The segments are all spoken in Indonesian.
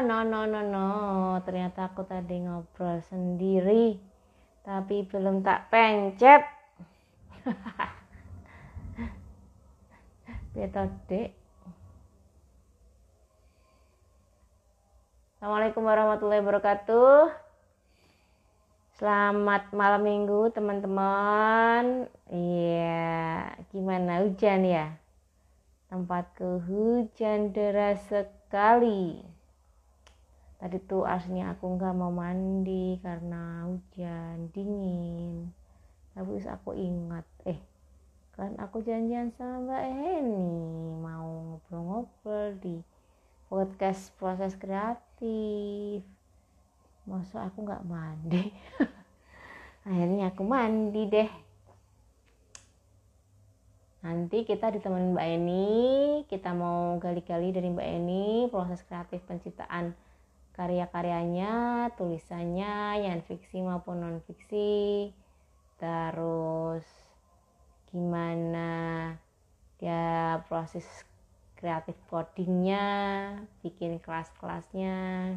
no no no no. Ternyata aku tadi ngobrol sendiri. Tapi belum tak pencet. Dek. Assalamualaikum warahmatullahi wabarakatuh. Selamat malam minggu teman-teman. Iya, gimana hujan ya? Tempatku hujan deras sekali. Tadi tuh aslinya aku nggak mau mandi karena hujan dingin. Tapi aku ingat, eh kan aku janjian sama Mbak Eni mau ngobrol-ngobrol di podcast proses kreatif. Masa aku nggak mandi? Akhirnya aku mandi deh Nanti kita ditemenin Mbak Eni, kita mau gali-gali dari Mbak Eni proses kreatif penciptaan karya-karyanya, tulisannya, yang fiksi maupun non fiksi. Terus gimana dia proses kreatif codingnya, bikin kelas-kelasnya,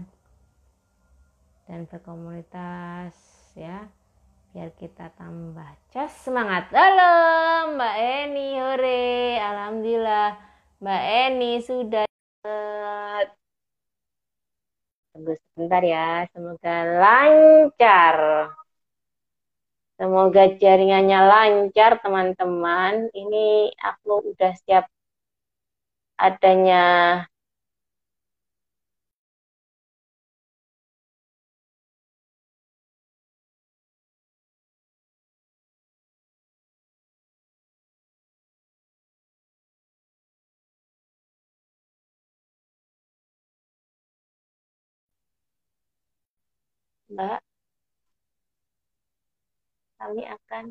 dan berkomunitas ya. Biar kita tambah cas. Semangat halo Mbak Eni hore. Alhamdulillah Mbak Eni sudah tunggu sebentar ya. Semoga lancar. Semoga jaringannya lancar teman-teman. Ini aku udah siap adanya Mbak, kami akan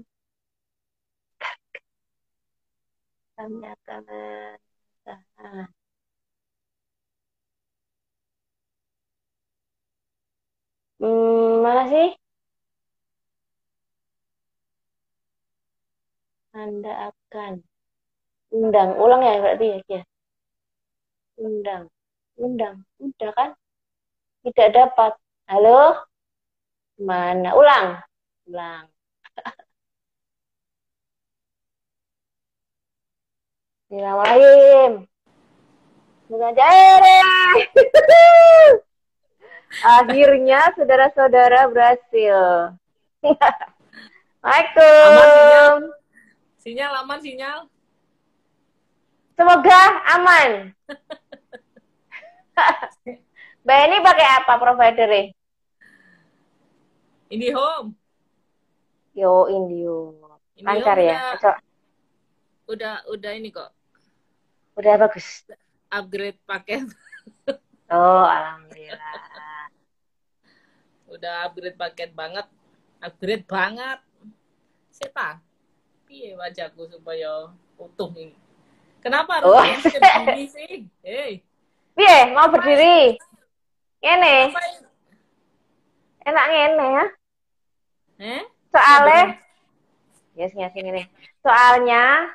kami akan uh, hmm, mana sih? Anda akan undang, ulang ya berarti ya, ya. Undang, undang, udah kan? Tidak dapat. Halo? Mana? Ulang. Ulang. Bismillahirrahmanirrahim. Bukan Akhirnya saudara-saudara berhasil. Assalamualaikum. Sinyal. sinyal aman sinyal. Semoga aman. Mbak ini pakai apa provider IndiHome. Yo, Indio. Lancar ya? Udah, udah, udah ini kok. Udah bagus. Upgrade paket. Oh, alhamdulillah. udah upgrade paket banget. Upgrade banget. Seta. Piye wajahku supaya utuh ini. Kenapa harus oh. berdiri sih? Hei. Piye, mau berdiri? Ini enak ngene ya? Eh soalnya yes ngasih ini soalnya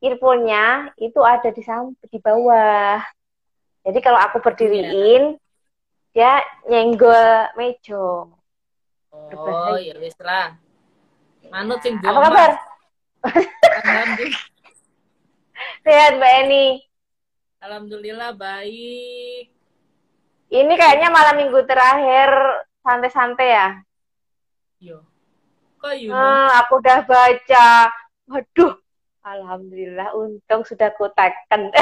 earphone-nya itu ada di di bawah. Jadi kalau aku berdiriin ya. dia nyenggol mejo oh ya wis lah. Manut sing apa kabar? Sehat mbak Eni. Alhamdulillah baik. Ini kayaknya malam minggu terakhir santai-santai ya? Iya. Kok you hmm, aku udah baca. Waduh, alhamdulillah untung sudah kutakan.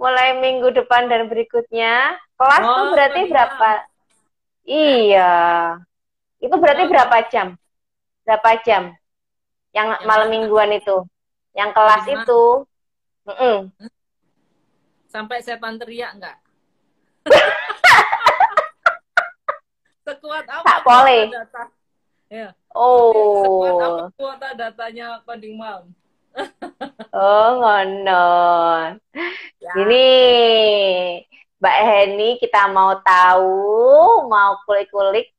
Mulai minggu depan dan berikutnya. Kelas oh, tuh berarti iya. berapa? Iya. Itu berarti oh. berapa jam? Berapa jam? Yang ya, malam mingguan itu. Yang kelas Lima. itu. Mm -mm. Sampai setan teriak enggak? Sekuat apa? Tak boleh. Data? Ya. Oh. Sekuat apa kuota datanya coding mom? oh, ngono. Ya. Ini Mbak Heni kita mau tahu, mau kulik-kulik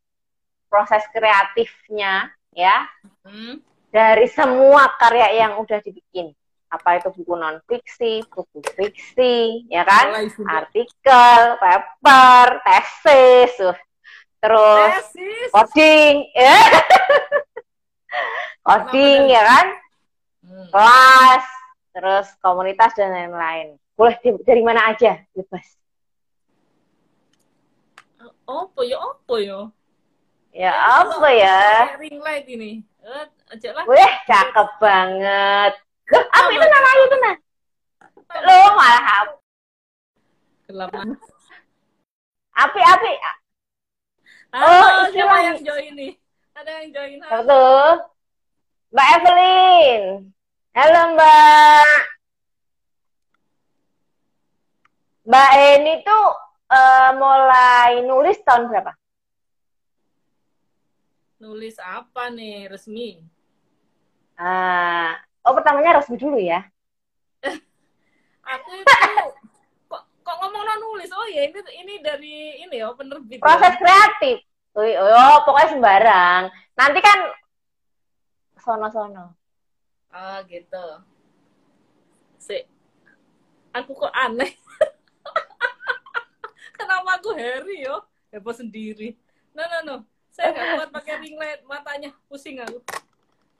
proses kreatifnya ya. Hmm. Dari semua karya yang udah dibikin. apa itu buku non fiksi, buku fiksi, ya kan? Artikel, paper, tesis, tuh. Terus Tesis. coding, ya. coding, ya kan? Hmm. Kelas, terus komunitas dan lain-lain. Boleh dari mana aja, bebas. Apa ya? Apa ya? Ya Eh, apa ya? pakai Ring light ini. Eh, aja lah. Wih, cakep banget. Loh, apa itu namanya itu nah? Lo malah ap- Gelap mana? Ah, Oh, siapa istilah. yang join nih? Ada yang join. Tuh? Mbak Evelyn. Halo Mbak. Mbak Eni tuh eh, mulai nulis tahun berapa? Nulis apa nih resmi? Ah, oh pertamanya resmi dulu ya. Aku itu ngomong non nulis. Oh ya ini ini dari ini ya penerbit. ya. Proses kreatif. Oh, oh, pokoknya sembarang. Nanti kan sono-sono. Ah gitu. Si aku kok aneh. Kenapa aku Harry yo? Heboh sendiri. No no no. Saya nggak kuat pakai ring light, matanya pusing aku.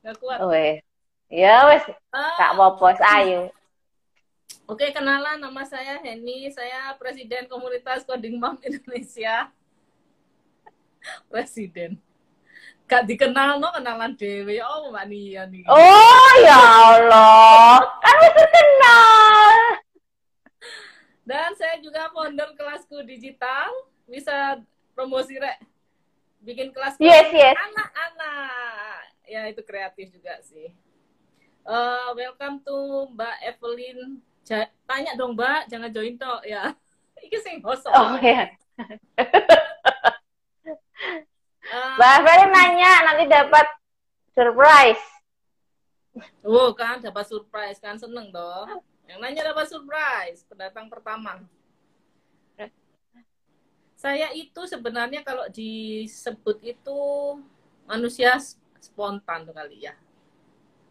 Nggak kuat. Wes. Ya wes, Ah, Kak Popos, ayo. Oke, kenalan nama saya Henny. Saya Presiden Komunitas Coding Mom Indonesia. Presiden. Gak dikenal no kenalan dewe. Oh, Mbak Nia nih. Oh ya Allah, kan terkenal. Dan saya juga founder kelasku digital. Bisa promosi rek. Bikin kelas Yes, yes. anak-anak. Ya itu kreatif juga sih. Eh, welcome to Mbak Evelyn. Ja- tanya dong Mbak, jangan join tok ya. Iki sing host. Oh ya. Mbak Evelyn nanya nanti dapat surprise. Oh kan dapat surprise kan seneng dong. Yang nanya dapat surprise pendatang pertama. Saya itu sebenarnya kalau disebut itu manusia spontan tuh kali ya.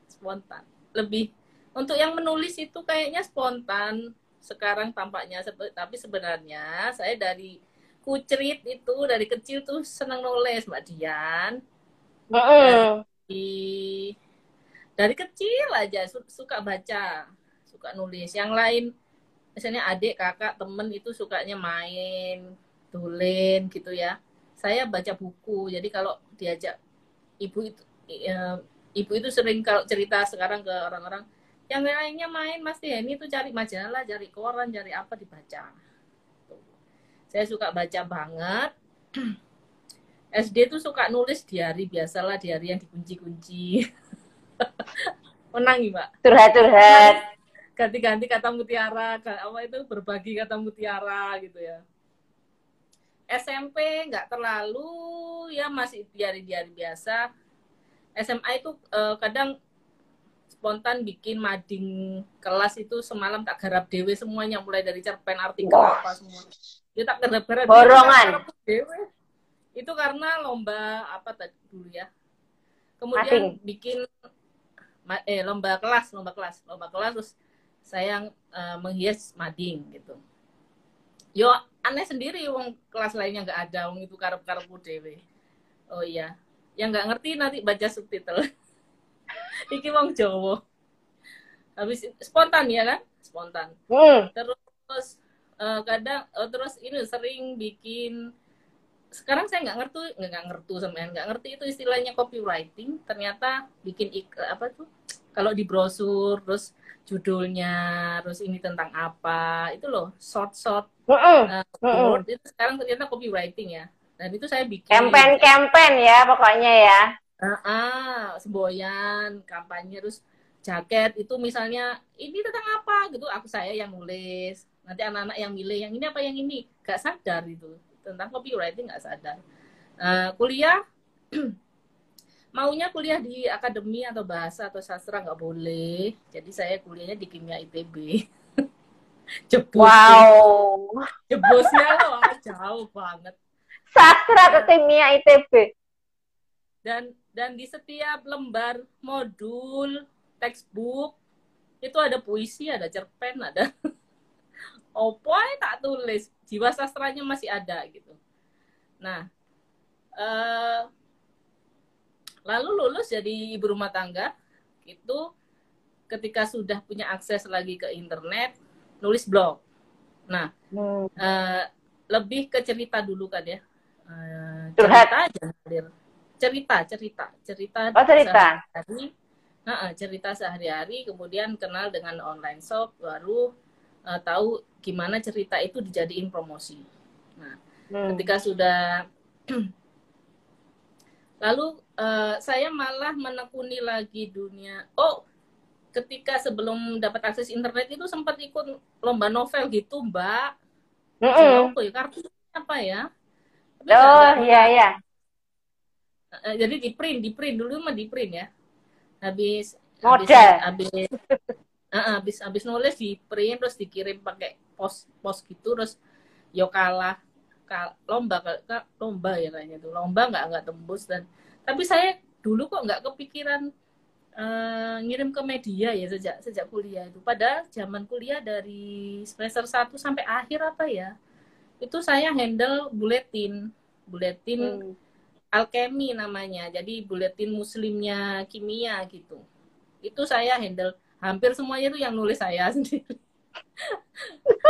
Spontan. Lebih untuk yang menulis itu kayaknya spontan. Sekarang tampaknya tapi sebenarnya saya dari kucerit itu dari kecil tuh senang nulis Mbak Dian. Mm-mm. di dari kecil aja su- suka baca suka nulis. Yang lain misalnya adik kakak temen itu sukanya main tulen gitu ya. Saya baca buku. Jadi kalau diajak ibu itu eh, ibu itu sering kalau cerita sekarang ke orang-orang yang lainnya main Mas. Henny itu cari majalah cari koran cari apa dibaca. Tuh. saya suka baca banget. SD tuh suka nulis diary biasalah diary yang dikunci-kunci. Menang mbak. Curhat-curhat. ganti-ganti kata mutiara apa itu berbagi kata mutiara gitu ya. SMP nggak terlalu ya masih diary-diary biasa. SMA itu eh, kadang spontan bikin mading kelas itu semalam tak garap dewe semuanya mulai dari cerpen artikel Wah. apa semua. Dia tak garap-garap Borongan. garap dewe. Itu karena lomba apa tadi dulu ya? Kemudian bikin ma- eh lomba kelas lomba kelas lomba kelas terus saya eh, menghias mading gitu. Yo aneh sendiri wong kelas lainnya nggak ada wong itu karep karep dewe. Oh iya. Yang nggak ngerti nanti baca subtitle iki wong Jawa. Habis spontan ya kan? Spontan. Hmm. terus eh, kadang eh, terus ini sering bikin sekarang saya nggak ngerti nggak ngerti sama nggak ngerti itu istilahnya copywriting. Ternyata bikin ik apa tuh? Kalau di brosur terus judulnya terus ini tentang apa itu loh short short eh, word itu sekarang ternyata copywriting ya. Dan itu saya bikin Campaign-campaign ya pokoknya ya. Ah, ah, semboyan, kampanye terus jaket itu misalnya ini tentang apa? Gitu aku saya yang nulis. Nanti anak-anak yang milih yang ini apa yang ini? Gak sadar itu tentang copywriting gak sadar. Eh, kuliah maunya kuliah di akademi atau bahasa atau sastra nggak boleh. Jadi saya kuliahnya di kimia itb jebus Wow. jebusnya loh jauh banget. Sastra ke kimia ITB. dan dan di setiap lembar modul textbook itu ada puisi ada cerpen ada opo tak tulis. Jiwa sastranya masih ada gitu. Nah eh, lalu lulus jadi ibu rumah tangga itu ketika sudah punya akses lagi ke internet nulis blog. Nah hmm. uh, lebih ke cerita dulu kan ya. Uh, cerita aja cerita cerita cerita oh, cerita? sehari-hari. Uh, cerita sehari-hari kemudian kenal dengan online shop baru uh, tahu gimana cerita itu dijadiin promosi. Nah hmm. ketika sudah lalu uh, saya malah menekuni lagi dunia. Oh ketika sebelum dapat akses internet itu sempat ikut lomba novel gitu mbak. Mm apa ya kartunya apa ya? Tapi oh iya iya jadi di print di print dulu mah di print ya habis model habis uh, habis habis nulis di print terus dikirim pakai pos pos gitu terus yo kalah kal lomba kal lomba ya kayaknya tuh lomba nggak nggak tembus dan tapi saya dulu kok nggak kepikiran uh, ngirim ke media ya sejak sejak kuliah itu. Pada zaman kuliah dari semester 1 sampai akhir apa ya? Itu saya handle buletin, buletin hmm. Alkemi namanya. Jadi buletin muslimnya kimia gitu. Itu saya handle hampir semuanya itu yang nulis saya sendiri.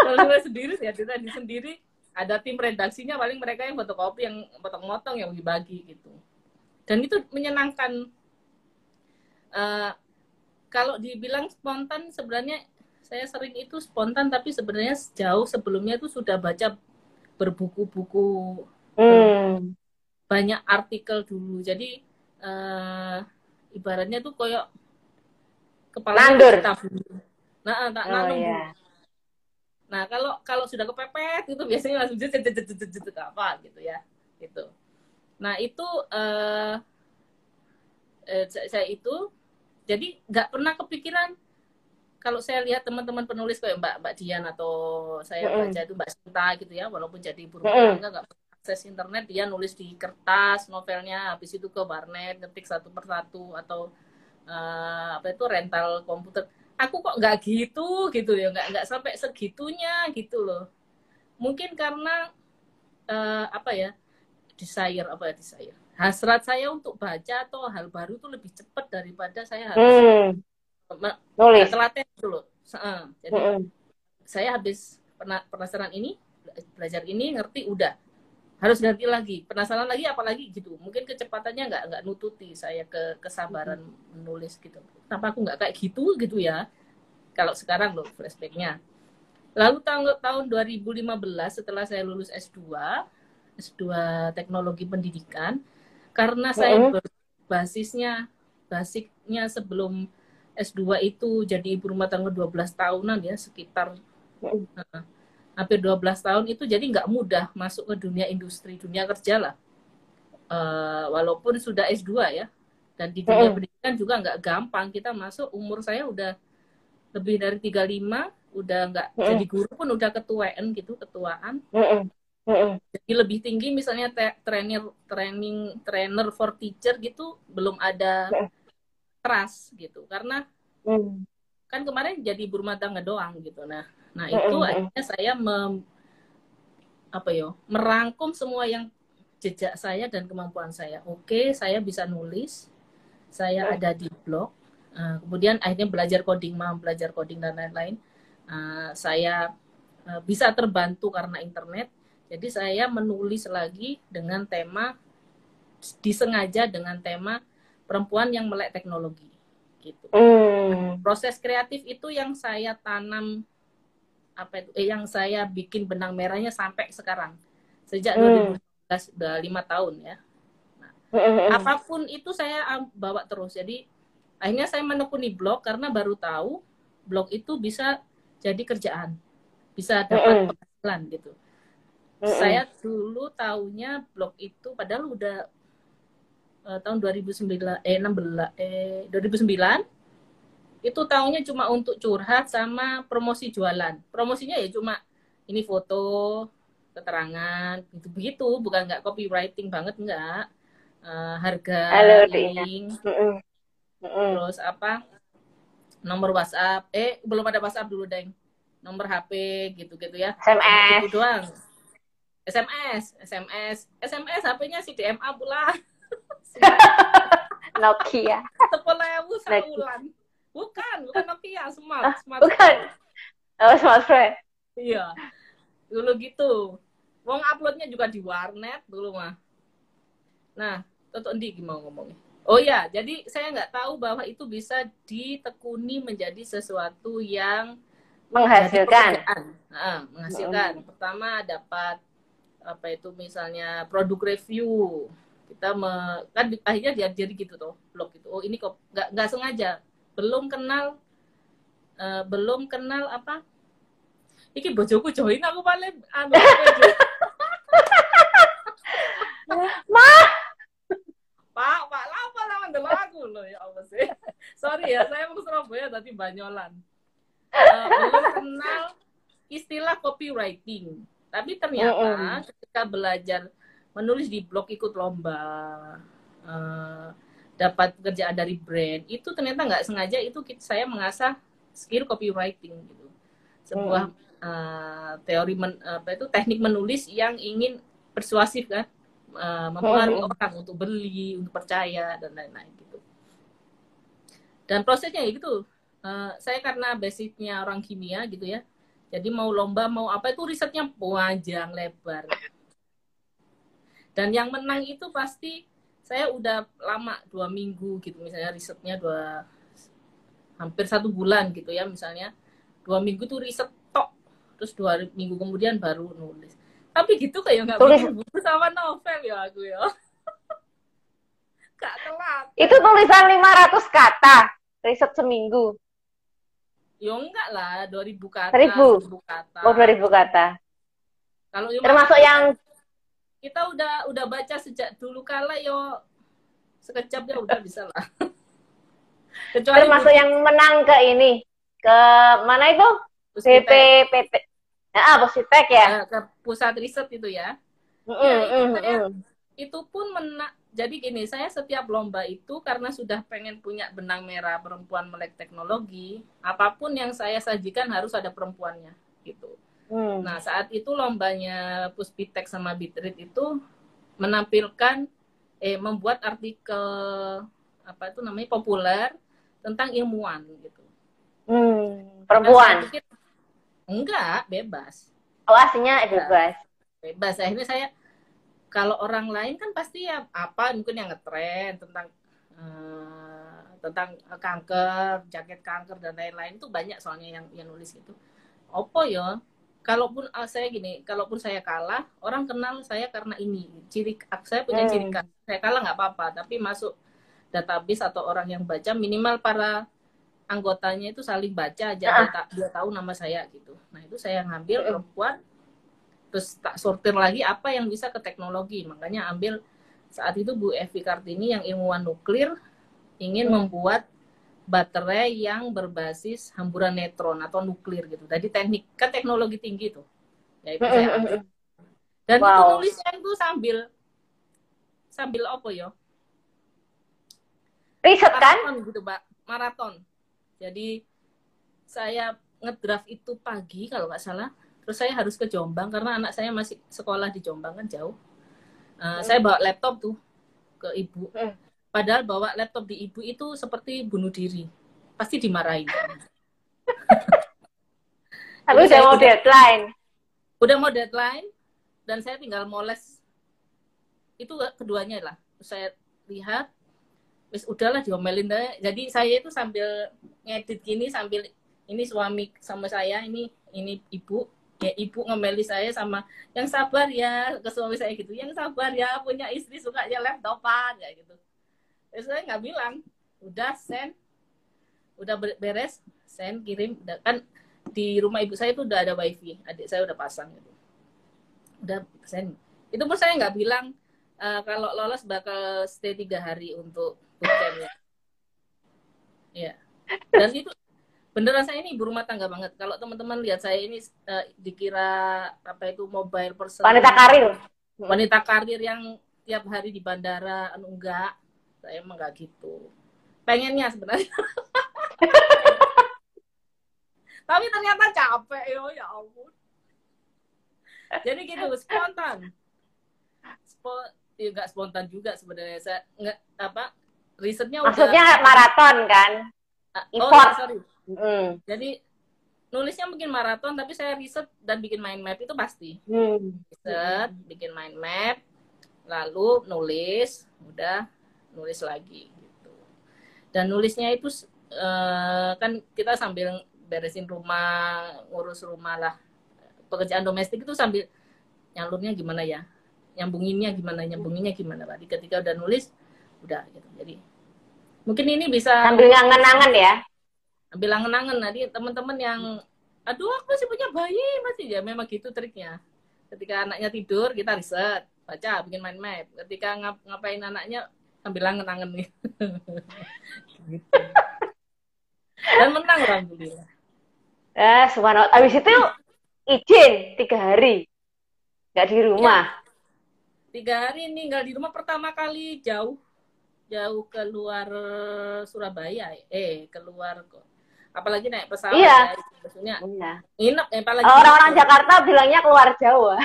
nulis sendiri ya tadi sendiri ada tim redaksinya paling mereka yang fotokopi yang potong-potong yang dibagi gitu dan itu menyenangkan uh, kalau dibilang spontan sebenarnya saya sering itu spontan tapi sebenarnya jauh sebelumnya itu sudah baca berbuku-buku hmm. Banyak artikel dulu. Jadi uh, ibaratnya tuh koyok kepala nandur. nah tak oh, yeah. nah kalau kalau sudah kepepet itu biasanya langsung apa gitu ya gitu. Nah itu uh, uh, saya itu jadi nggak pernah kepikiran. Kalau saya lihat teman-teman penulis kayak Mbak Mbak Dian atau saya mm baca itu Mbak Sinta gitu ya walaupun jadi ibu rumah tangga nggak akses internet dia nulis di kertas novelnya habis itu ke warnet ngetik satu persatu atau uh, apa itu rental komputer. Aku kok nggak gitu gitu ya nggak nggak sampai segitunya gitu loh. Mungkin karena uh, apa ya desire apa ya desire. Hasrat saya untuk baca atau hal baru itu lebih cepat daripada saya harus hmm. nulis. telaten dulu jadi hmm. saya habis pernah penasaran ini belajar ini ngerti udah harus ganti lagi. Penasaran lagi apalagi gitu. Mungkin kecepatannya nggak nggak nututi saya ke kesabaran hmm. menulis gitu. Kenapa aku nggak kayak gitu gitu ya? Kalau sekarang loh flashbacknya. Lalu tahun tahun 2015 setelah saya lulus S2 S2 Teknologi Pendidikan karena saya basisnya basicnya sebelum S2 itu jadi ibu rumah tangga 12 tahunan ya sekitar. Hampir 12 tahun itu jadi nggak mudah masuk ke dunia industri dunia kerja lah. Uh, walaupun sudah S2 ya dan di dunia pendidikan juga nggak gampang. Kita masuk umur saya udah lebih dari 35 udah nggak jadi guru pun udah ketuaan gitu ketuaan. Jadi lebih tinggi misalnya trainer training trainer for teacher gitu belum ada trust gitu. Karena mm. kan kemarin jadi ibu rumah tangga doang gitu. Nah, nah itu akhirnya saya mem, apa yo merangkum semua yang jejak saya dan kemampuan saya. Oke, saya bisa nulis, saya ada di blog. Uh, kemudian akhirnya belajar coding, mau belajar coding dan lain-lain. Uh, saya uh, bisa terbantu karena internet jadi saya menulis lagi dengan tema disengaja dengan tema perempuan yang melek teknologi gitu. Mm. Proses kreatif itu yang saya tanam apa itu eh, yang saya bikin benang merahnya sampai sekarang. Sejak mm. 2015 udah lima tahun ya. Nah, mm. apa pun itu saya bawa terus. Jadi akhirnya saya menekuni blog karena baru tahu blog itu bisa jadi kerjaan. Bisa dapat penghasilan gitu hmm Saya dulu tahunya blog itu padahal udah uh, tahun 2009 eh 16 eh 2009 itu tahunya cuma untuk curhat sama promosi jualan. Promosinya ya cuma ini foto, keterangan, gitu begitu, bukan nggak copywriting banget nggak. Uh, harga Halo, link, mm-hmm. terus apa? Nomor WhatsApp. Eh belum ada WhatsApp dulu deng. Nomor HP gitu-gitu ya. SMS itu doang. SMS SMS SMS HP-nya si DMA pula. Nokia. Sepuluh ribu sebulan bukan bukan Nokia smart ah, smart bukan oh smartphone iya dulu gitu Wong uploadnya juga di warnet dulu mah nah Toto Endi gimana ngomongnya Oh ya, jadi saya nggak tahu bahwa itu bisa ditekuni menjadi sesuatu yang menghasilkan. Nah, menghasilkan. Hmm. Pertama dapat apa itu misalnya produk review. Kita me, kan akhirnya dia jadi gitu tuh blog itu. Oh ini kok nggak nggak sengaja. Belum kenal uh, belum kenal apa? Iki bojoku join aku paling anu. Mah Pak, Pak, lapa lah mandel aku loh ya Allah sih. Sorry ya, saya mau Surabaya tadi Banyolan. Uh, belum kenal istilah copywriting. Tapi ternyata mm -hmm. ketika belajar menulis di blog ikut lomba, uh, dapat pekerjaan dari brand, itu ternyata nggak sengaja itu saya mengasah skill copywriting gitu. Sebuah mm. uh, teori men, apa itu teknik menulis yang ingin persuasif kan uh, mempengaruhi oh. orang untuk beli, untuk percaya dan lain-lain gitu. Dan prosesnya ya gitu. Uh, saya karena basicnya orang kimia gitu ya. Jadi mau lomba mau apa itu risetnya panjang lebar. Dan yang menang itu pasti saya udah lama dua minggu gitu. Misalnya risetnya dua hampir satu bulan gitu ya misalnya. Dua minggu tuh riset tok. Terus dua minggu kemudian baru nulis. Tapi gitu kayak nggak tulis. buku sama novel ya aku ya. Kak telat. Itu tulisan 500 kata riset seminggu. Ya enggak lah 2000 kata 1000 kata. Oh 2000 kata. Kalau termasuk yang kita udah udah baca sejak dulu kala yo sekejap ya udah bisa lah Kecuali termasuk yang menang ke ini ke mana itu PPPT Ah, Positek ya. Ke pusat riset itu ya. Mm, ya itu, mm, itu pun menak. Jadi gini, saya setiap lomba itu karena sudah pengen punya benang merah perempuan melek teknologi, apa pun yang saya sajikan harus ada perempuannya gitu. Mm. Nah, saat itu lombanya Puspitek sama Bitrit itu menampilkan eh membuat artikel apa itu namanya populer tentang ilmuwan gitu. Hmm, perempuan. Nah, Enggak, bebas. Oh, aslinya bebas. Bebas. Akhirnya saya kalau orang lain kan pasti ya apa mungkin yang ngetren tentang uh, tentang kanker, jaket kanker dan lain-lain itu banyak soalnya yang yang nulis itu. Opo ya? Kalaupun uh, saya gini, kalaupun saya kalah, orang kenal saya karena ini. Ciri saya punya hmm. ciri khas. Saya kalah nggak apa-apa, tapi masuk database atau orang yang baca minimal para anggotanya itu saling baca aja ah. dia, dia tahu nama saya gitu nah itu saya ngambil perempuan terus tak sortir lagi apa yang bisa ke teknologi makanya ambil saat itu Bu Evi Kartini yang ilmuwan nuklir ingin hmm. membuat baterai yang berbasis hamburan neutron atau nuklir gitu jadi teknik kan teknologi tinggi tuh ya itu saya ambil. dan wow. itu nulisnya itu sambil sambil apa ya riset kan gitu mbak maraton jadi saya ngedraft itu pagi kalau nggak salah. Terus saya harus ke Jombang karena anak saya masih sekolah di Jombang kan jauh. Uh, hmm. Saya bawa laptop tuh ke ibu. Hmm. Padahal bawa laptop di ibu itu seperti bunuh diri. Pasti dimarahin. Tapi udah mau deadline. Udah mau deadline dan saya tinggal moles. Itu keduanya lah. Saya lihat wis udahlah diomelin deh. Jadi saya itu sambil ngedit gini sambil ini suami sama saya, ini ini ibu ya ibu ngemeli saya sama yang sabar ya ke suami saya gitu yang sabar ya punya istri suka ya laptopan ya gitu terus saya nggak bilang udah send udah beres send kirim udah kan di rumah ibu saya itu udah ada wifi adik saya udah pasang gitu udah send itu pun saya nggak bilang uh, kalau lolos bakal stay tiga hari untuk bootcampnya. Ya. Dan itu beneran saya ini ibu rumah tangga banget. Kalau teman-teman lihat saya ini uh, dikira apa itu mobile person. Wanita karir. Wanita karir yang tiap hari di bandara, anu enggak. Saya emang enggak gitu. Pengennya sebenarnya. tapi ternyata capek yo ya ampun jadi gitu spontan Spo, ya nggak spontan juga sebenarnya saya nggak apa risetnya maksudnya udah, maraton kan oh, effort. ya, sorry hmm. jadi nulisnya mungkin maraton tapi saya riset dan bikin mind map itu pasti Hmm. riset bikin mind map lalu nulis udah nulis lagi gitu. Dan nulisnya itu eh, kan kita sambil beresin rumah ngurus rumah lah. Pekerjaan domestik itu sambil nyalurnya gimana ya? Nyambunginnya gimana? Nyambunginnya gimana tadi ketika udah nulis udah gitu. Jadi mungkin ini bisa sambil ngangen-ngangen ya? Ambil angen-angen tadi teman-teman yang aduh aku masih punya bayi. Masih ya memang gitu triknya. Ketika anaknya tidur kita riset baca bikin mind map. Ketika ngap ngapain anaknya ambil angen-angen nih. Gitu. dan menang alhamdulillah. Eh subhanallah. Habis itu izin tiga hari. Nggak di rumah. Tiga hari tinggal di rumah pertama kali. Jauh. Jauh keluar Surabaya. Eh keluar kok. Apalagi naik pesawat Iya. ya, maksudnya. Iya. nginep eh, apalagi orang-orang. Jakarta bilangnya keluar Jawa.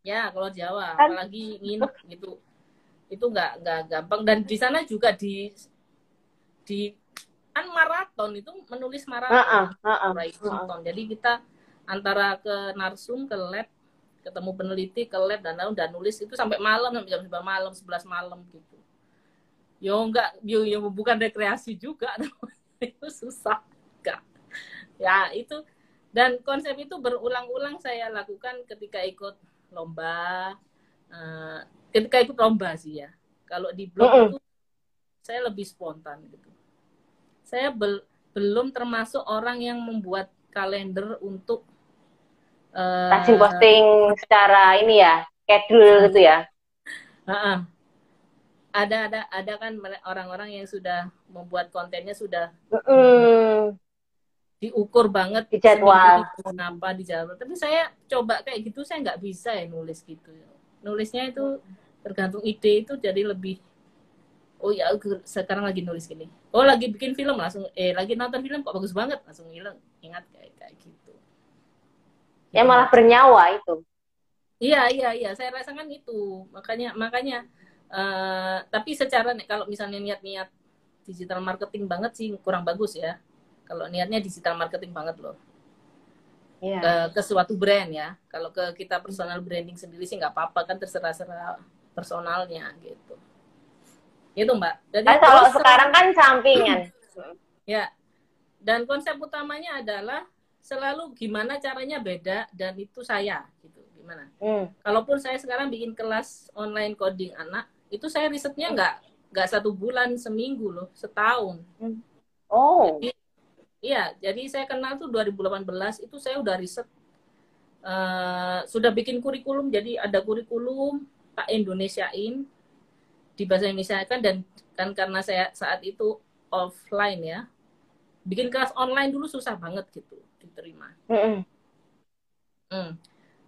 Ya keluar Jawa. Kan- apalagi nginep gitu itu nggak nggak gampang. Dan di sana juga di di kan maraton itu menulis maraton. Maraton jadi kita antara ke narsum ke lab ketemu peneliti ke lab dan lalu dan nulis. Itu sampai malam sampai jam 9 malam 11 malam gitu. Yo enggak yo, yo bukan rekreasi juga. Itu susah enggak ya itu. Dan konsep itu berulang-ulang saya lakukan ketika ikut lomba eh, ketika ikut lomba sih ya kalau di blog Mm-mm. itu saya lebih spontan gitu saya bel- belum termasuk orang yang membuat kalender untuk rajin posting secara ini ya schedule gitu ya Heeh. ada ada ada kan orang-orang yang sudah membuat kontennya sudah Mm-mm. diukur banget Dijadwal. kenapa dijadwal tapi saya coba kayak gitu saya nggak bisa ya nulis gitu nulisnya itu tergantung ide itu jadi lebih oh ya sekarang lagi nulis gini. Oh lagi bikin film langsung eh lagi nonton film kok bagus banget langsung hilang ingat kayak kayak gitu. Ya malah bernyawa itu. Iya iya iya saya rasakan itu. Makanya makanya eh tapi secara nih kalau misalnya niat-niat digital marketing banget sih kurang bagus ya. Kalau niatnya digital marketing banget loh Iya. ke, ke suatu brand ya kalau ke kita personal branding sendiri sih nggak apa-apa kan terserah-serah personalnya gitu itu mbak jadi kan kalau sekarang kan sampingan Ya. Dan konsep utamanya adalah selalu gimana caranya beda dan itu saya gitu. Gimana? Hmm. Kalaupun saya sekarang bikin kelas online coding anak, itu saya risetnya nggak nggak satu bulan seminggu loh, setahun. oh Iya, jadi saya kenal tuh 2018 itu saya udah riset eh, sudah bikin kurikulum, jadi ada kurikulum tak Indonesiain di bahasa Indonesia kan dan kan karena saya saat itu offline ya, bikin kelas online dulu susah banget gitu diterima. Mm-mm. Hmm.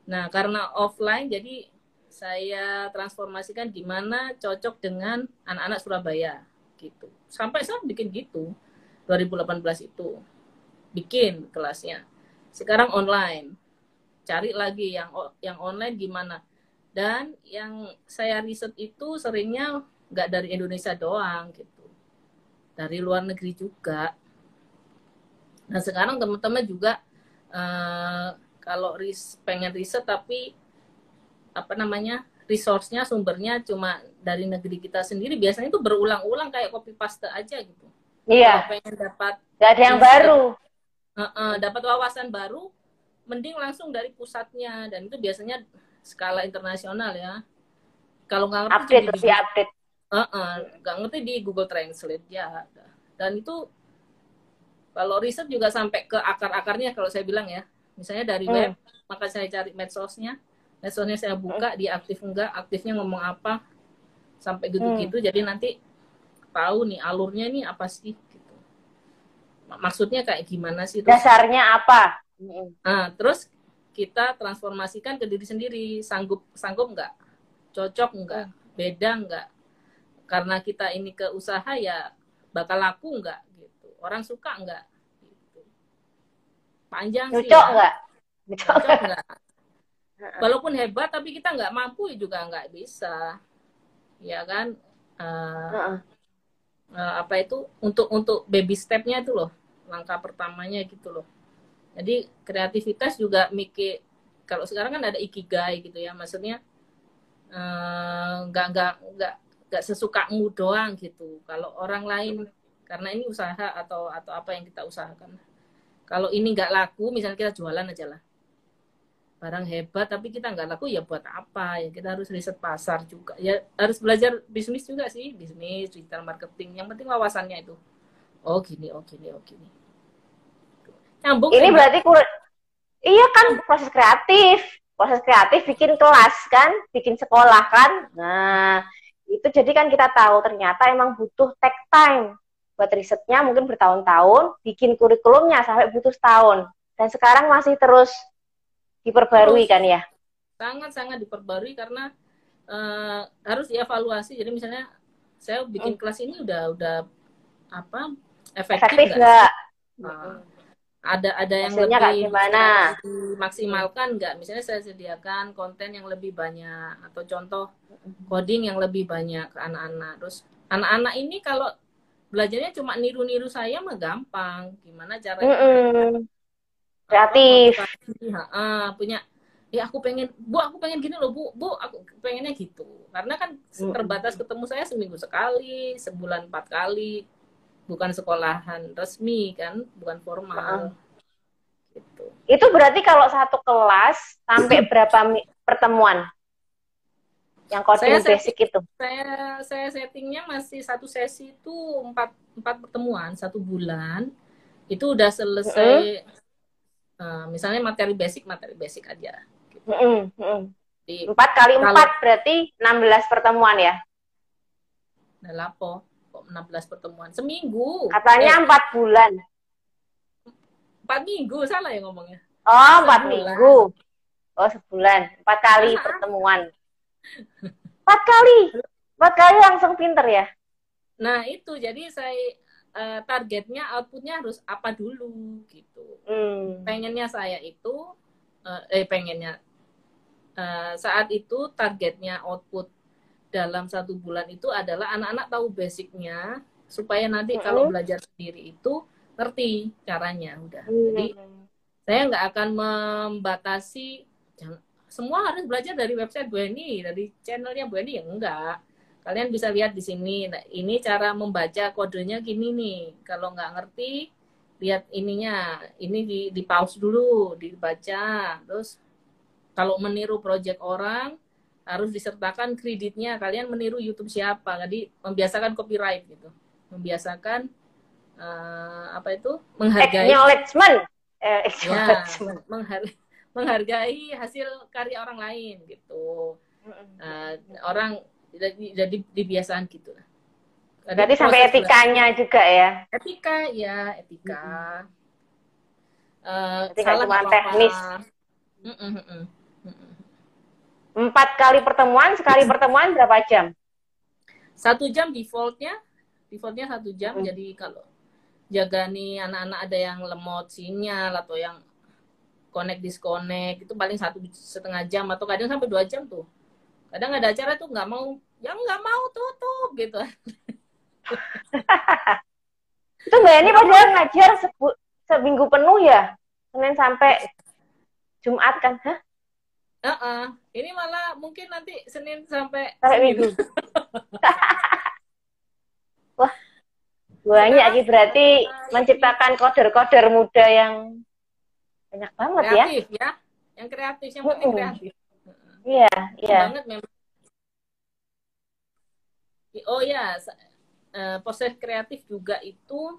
Nah, karena offline jadi saya transformasikan gimana cocok dengan anak-anak Surabaya gitu. Sampai saya bikin gitu 2018 itu. Bikin kelasnya. Sekarang online. Cari lagi yang yang online gimana. Dan yang saya riset itu seringnya nggak dari Indonesia doang gitu. Dari luar negeri juga. Nah, sekarang teman-teman juga eh, kalau ris pengen riset tapi apa namanya resource-nya sumbernya cuma dari negeri kita sendiri biasanya itu berulang-ulang kayak copy paste aja gitu. Iya Kalau pengen dapat nggak ada yang baru eh, eh, dapat wawasan baru, mending langsung dari pusatnya dan itu biasanya skala internasional ya. Kalau nggak ngerti update di- di update eh, nggak ngerti di Google Translate ya. Dan itu kalau riset juga sampai ke akar-akarnya kalau saya bilang ya. Misalnya dari Hmm. web, maka saya cari medsosnya. Medsosnya saya buka, dia aktif enggak, aktifnya ngomong apa. Sampai gitu-gitu. Jadi nanti tahu nih alurnya nih apa sih gitu. Mak- Maksudnya kayak gimana sih terus dasarnya apa. Nah, terus kita transformasikan ke diri sendiri, sanggup sanggup nggak, cocok nggak, beda nggak. Karena kita ini ke usaha ya bakal laku nggak gitu. Orang suka nggak gitu. panjang Nyucok sih ya. nggak? Cocok nggak? Walaupun hebat, tapi kita nggak mampu juga nggak bisa, ya kan? Eh, Heeh. Eh, apa itu untuk untuk baby stepnya itu loh, langkah pertamanya gitu loh. Jadi kreativitas juga mikir kalau sekarang kan ada ikigai gitu ya, maksudnya eh, nggak nggak nggak nggak sesukamu doang gitu. Kalau orang lain karena ini usaha atau atau apa yang kita usahakan. Kalau ini nggak laku, misalnya kita jualan aja lah barang hebat tapi kita nggak laku ya buat apa? Ya kita harus riset pasar juga. Ya harus belajar bisnis juga sih bisnis digital marketing. Yang penting wawasannya itu. Oh gini oh gini oh gini. Nyambung Ini kan, berarti kur Iya kan proses kreatif. Proses kreatif bikin kelas kan, bikin sekolah kan. Nah, itu jadi kan kita tahu ternyata emang butuh take time. Buat risetnya mungkin bertahun-tahun, bikin kurikulumnya sampai butuh setahun. Dan sekarang masih terus diperbarui kan ya. sangat sangat diperbarui karena eh, harus dievaluasi jadi misalnya saya bikin kelas ini udah udah apa efektif, Efektif nggak? Nah, ada ada yang Hasilnya kayak lebih gimana? maksimalkan nggak misalnya saya sediakan konten yang lebih banyak atau contoh coding yang lebih banyak ke anak-anak terus anak-anak ini kalau belajarnya cuma niru-niru saya mah gampang gimana caranya Mm-mm. apa, Kreatif. ha, ah, punya ya aku pengen bu aku pengen gini loh bu bu aku pengennya gitu karena kan Mm-mm. terbatas ketemu saya seminggu sekali sebulan empat kali bukan sekolahan resmi kan bukan formal gitu Itu berarti kalau satu kelas sampai berapa pertemuan? Yang coding Saya- saya- basic itu. saya saya settingnya masih satu sesi itu empat empat pertemuan satu bulan itu udah selesai eh, misalnya materi basic materi basic aja di Empat kali empat berarti 16 pertemuan ya? udah lapo kok 16 pertemuan seminggu Katanya Eh, empat bulan. empat minggu salah ya ngomongnya Oh, empat minggu. Oh, sebulan. Empat kali pertemuan. Empat kali. Empat kali langsung pinter ya? nah itu jadi saya eh, targetnya outputnya harus apa dulu gitu Hmm. pengennya saya itu eh, eh pengennya eh, saat itu targetnya output dalam satu bulan itu adalah anak-anak tahu basicnya supaya nanti kalau Mm-mm. belajar sendiri itu ngerti caranya udah Hmm. jadi saya nggak akan membatasi jangan- semua harus belajar dari website Bu Eni dari channelnya Bu Eni ya enggak kalian bisa lihat di sini nah, ini cara membaca kodenya gini nih kalau nggak ngerti lihat ininya ini di, di pause dulu dibaca. Terus kalau meniru project orang harus disertakan kreditnya. Kalian meniru YouTube siapa? Jadi membiasakan copyright gitu. Membiasakan eh, apa itu? Menghargai. Acknowledgement. Eh, ya menghar- menghargai hasil karya orang lain gitu. Eh, orang jadi jadi dibiasakan gitu lah Berarti sampai etikanya juga ya? belajar- etika ya etika Eh, Berarti nggak salah cuma teknis. Mm-mm, mm-mm. Empat kali pertemuan, sekali pertemuan berapa jam? satu jam defaultnya defaultnya satu jam Mm. jadi kalau jaga nih anak-anak ada yang lemot sinyal atau yang connect disconnect itu paling satu setengah jam atau kadang sampai dua jam tuh kadang ada acara tuh nggak mau yang nggak mau tutup gitu Itu Mbak Yani padahal ngajar sebu- seminggu penuh ya? Senin sampai Jumat kan? Hah? Heeh. ini malah mungkin nanti senin sampai Sampai minggu. Wah, banyak sih berarti menciptakan koder-koder muda yang banyak banget ya. kreatif ya. yang kreatif yang penting Mm-mm. kreatif Iya, iya. banget memang oh ya eh, proses kreatif juga itu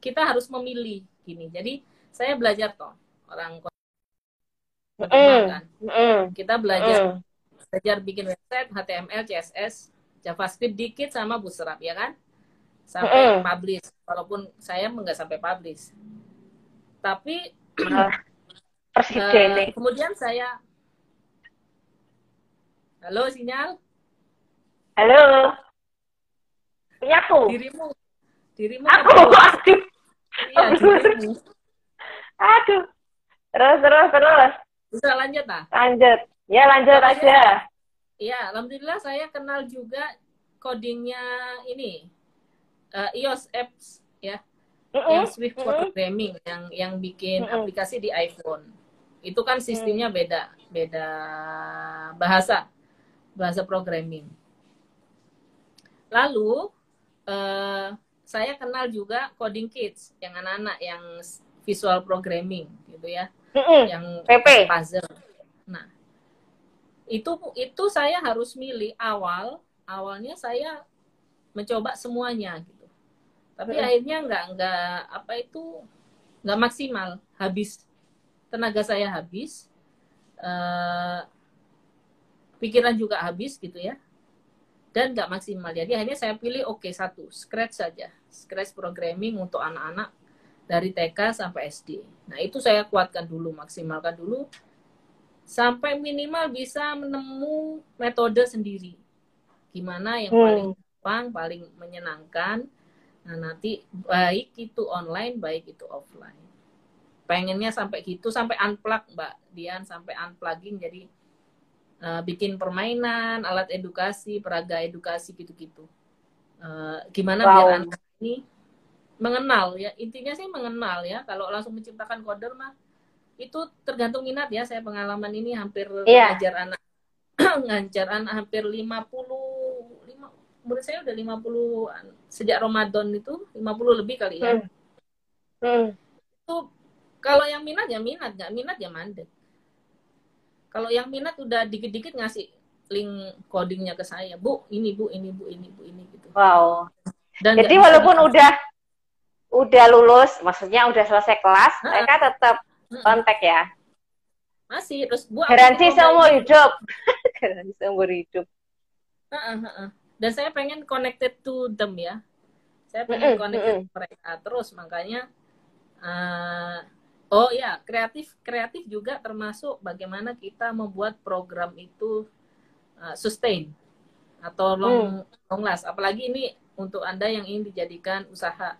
kita harus memilih gini. Jadi saya belajar toh orang kan kita belajar. Belajar bikin website HTML CSS JavaScript dikit sama Bootstrap ya kan? Sampai publish. Walaupun saya nggak sampai publish. Tapi nih. kemudian saya halo sinyal? Halo. Punya aku. dirimu dirimu Aku, aduh. iya dirimu Aduh. Terus, terus, terus. Bisa lanjut, nah? Lanjut. Ya, lanjut Ya, aja. Ya, alhamdulillah saya kenal juga codingnya ini eh, iOS apps ya, yang Mm-mm, Swift mm-mm. programming yang yang bikin Mm-mm. aplikasi di iPhone. Itu kan sistemnya Mm. beda, beda bahasa, bahasa programming. Lalu eh, saya kenal juga coding kids yang anak-anak yang visual programming gitu ya, Mm-mm. yang PP. puzzle. Nah, itu itu saya harus milih awal awalnya saya mencoba semuanya gitu. Tapi Mm-mm. akhirnya nggak nggak apa itu nggak maksimal, habis tenaga saya habis, eh, pikiran juga habis gitu ya, dan nggak maksimal. Jadi akhirnya saya pilih oke satu, scratch saja, scratch programming untuk anak-anak dari TK sampai SD. Nah itu saya kuatkan dulu, maksimalkan dulu sampai minimal bisa menemu metode sendiri. Gimana yang paling Hmm. gampang, paling menyenangkan. Nah, nanti baik itu online, baik itu offline. Pengennya sampai gitu, sampai unplug, Mbak Dian, sampai unplugging. Jadi eh, bikin permainan, alat edukasi, peraga edukasi gitu-gitu. Eh, gimana Wow. biar anak ini mengenal ya intinya sih mengenal ya kalau langsung menciptakan koder mah itu tergantung minat ya saya pengalaman ini hampir Iya. ngajar anak ngajar anak hampir 50 lima menurut saya udah 50 sejak Ramadan itu 50 lebih kali ya Hmm. Hmm. itu kalau yang minat ya minat nggak minat ya mandek kalau yang minat udah dikit-dikit ngasih link codingnya ke saya bu ini bu ini bu ini bu ini gitu Wow. dan Jadi bisa walaupun udah udah lulus, maksudnya udah selesai kelas, Heeh. mereka tetap kontak ya. masih terus bu Garansi seumur hidup. Garansi seumur hidup. Heeh, heeh. Dan saya pengen connected to them ya. Saya pengen Mm-mm, connected mm-mm. ke mereka terus makanya eh, oh ya kreatif kreatif juga termasuk bagaimana kita membuat program itu eh, sustain atau long long last. Apalagi ini untuk anda yang ingin dijadikan usaha.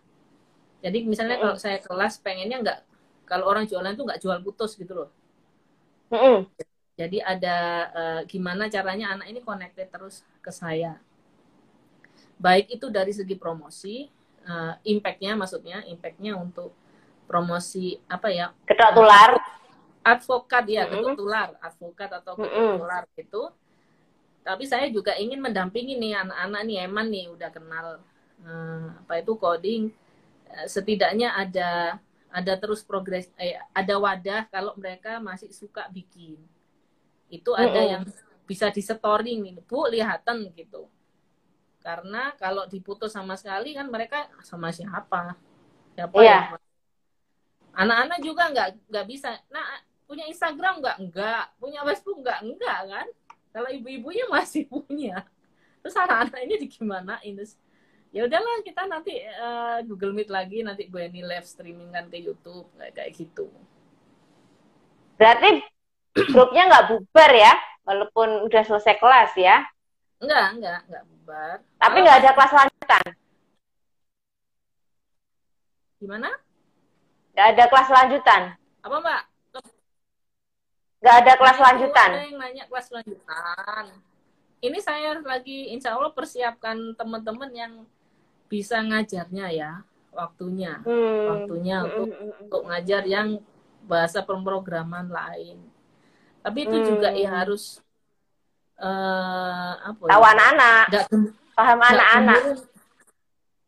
Jadi misalnya Mm-mm. kalau saya kelas pengennya nggak kalau orang jualan tuh nggak jual putus gitu loh. Mm-mm. Jadi ada eh, gimana caranya anak ini connected terus ke saya. Baik itu dari segi promosi, eh, impact-nya maksudnya, impact-nya untuk promosi apa ya, Kedok tular. advokat ya, Mm-mm. ketuk tular, advokat atau ketuk Mm-mm. tular gitu. Tapi saya juga ingin mendampingi nih anak-anak nih Eman nih udah kenal eh, apa itu coding. Eh, setidaknya ada ada terus progres, eh, ada wadah kalau mereka masih suka bikin. Itu ada Mm-mm. yang bisa disetoring nih, bu lihatan gitu. Karena kalau diputus sama sekali kan mereka sama siapa? Siapa Iya. yang anak-anak juga nggak nggak bisa. Nah punya Instagram nggak? Nggak. Punya Facebook nggak? Nggak kan? Kalau ibu-ibunya masih punya. Terus anak-anak ini digimanain? Terus ya udahlah kita nanti eh, Google Meet lagi nanti Bu Eni live streaming kan ke YouTube kayak kayak gitu. Berarti grupnya nggak bubar ya, walaupun udah selesai kelas ya. Enggak, enggak, enggak bubar. Tapi nggak ada kelas lanjutan. Gimana? Nggak ada kelas lanjutan. Apa Mbak? Nggak ada kelas itu lanjutan. Ada yang nanya kelas lanjutan. Ini saya lagi insya Allah persiapkan teman-teman yang bisa ngajarnya ya waktunya, Hmm. waktunya Mm, untuk mm, mm, mm. untuk ngajar yang bahasa pemrograman lain. Tapi itu Hmm. juga ya harus eh apa Tahu ya? anak-anak, Nggak gem- paham anak-anak.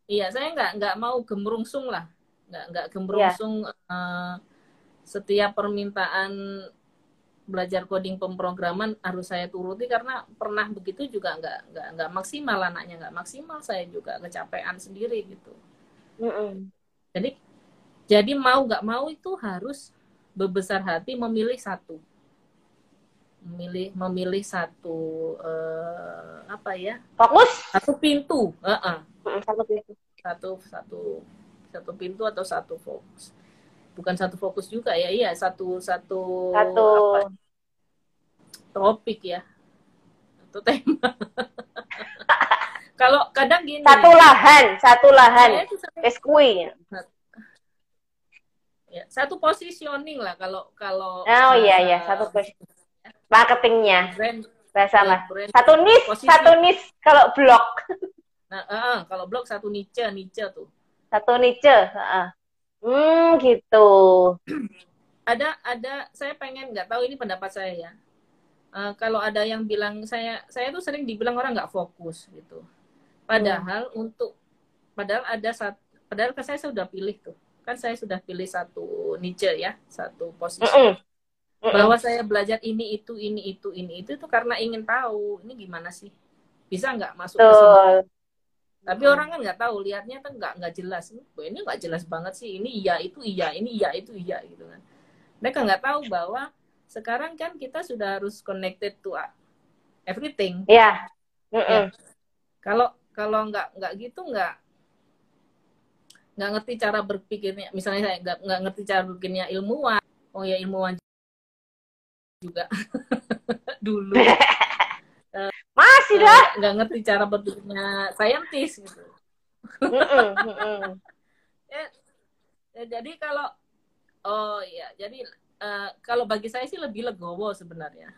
Iya, saya nggak nggak mau gemerungsung lah, nggak nggak gemerungsung eh, setiap permintaan belajar coding pemrograman harus saya turuti karena pernah begitu juga nggak nggak nggak maksimal anaknya nggak maksimal saya juga kecapean sendiri gitu. Mm-mm. Jadi jadi mau nggak mau itu harus berbesar hati memilih satu, memilih memilih satu eh, apa ya Fokus. satu pintu, Heeh. Mm, Satu pintu. satu satu satu pintu atau satu fokus bukan satu fokus juga ya iya satu satu Satu. apa, topik ya atau tema kalau kadang gini Satu lahan, satu lahan. Wis kuwi. ya satu positioning lah kalau kalau Oh iya iya, satu. Marketingnya. brand Bahasa ya, brand Satu niche, satu niche kalau blog. Nah, eh, kalau blog satu niche niche tuh. Satu niche. heeh. Hmm, gitu. Ada ada saya pengen nggak tahu ini pendapat saya ya. Eh, kalau ada yang bilang saya saya tuh sering dibilang orang nggak fokus gitu. Padahal untuk padahal ada satu padahal kan saya sudah pilih tuh. Kan saya sudah pilih satu niche ya, satu posisi. Mm-mm. Mm-mm. bahwa saya belajar ini itu ini itu ini itu itu karena ingin tahu ini gimana sih bisa nggak masuk ke sini Tapi orang kan nggak tahu lihatnya kan nggak nggak jelas. Ini nggak jelas banget sih ini iya itu iya ini iya itu iya gitu kan. Mereka nggak tahu bahwa sekarang kan kita sudah harus connected to everything. Iya. Mm-mm. kalau kalau nggak nggak gitu nggak nggak ngerti cara berpikirnya misalnya saya nggak nggak ngerti cara berpikirnya ilmuwan. Oh ya ilmuwan juga. Dulu Masih Eh, dah. nggak ngerti cara berpikirnya saintis gitu mm-mm. Ya, ya, jadi kalau oh ya jadi eh, kalau bagi saya sih lebih legowo sebenarnya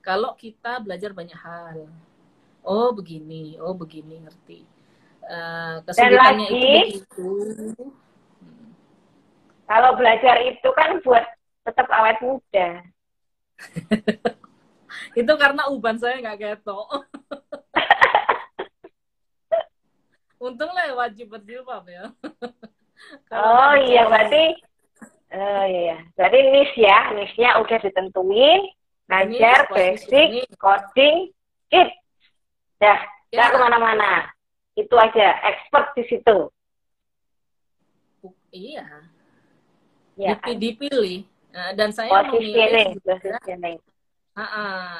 kalau kita belajar banyak hal oh begini oh begini ngerti Eh, kesulitannya itu lagi- Hmm. Kalau belajar itu kan buat tetap awet muda. itu karena uban saya nggak ketok untung lah wajib berjilbab ya. Oh iya berarti Oh iya, berarti niche ya, niche-nya udah ditentuin, ngajar, basic, coding, kit, dah, Ya. dah ke mana-mana. Itu aja, expert di situ. iya. Ya, Dipi- dipilih. Nah, dan saya positioning, memilih juga. positioning. Ah, ah.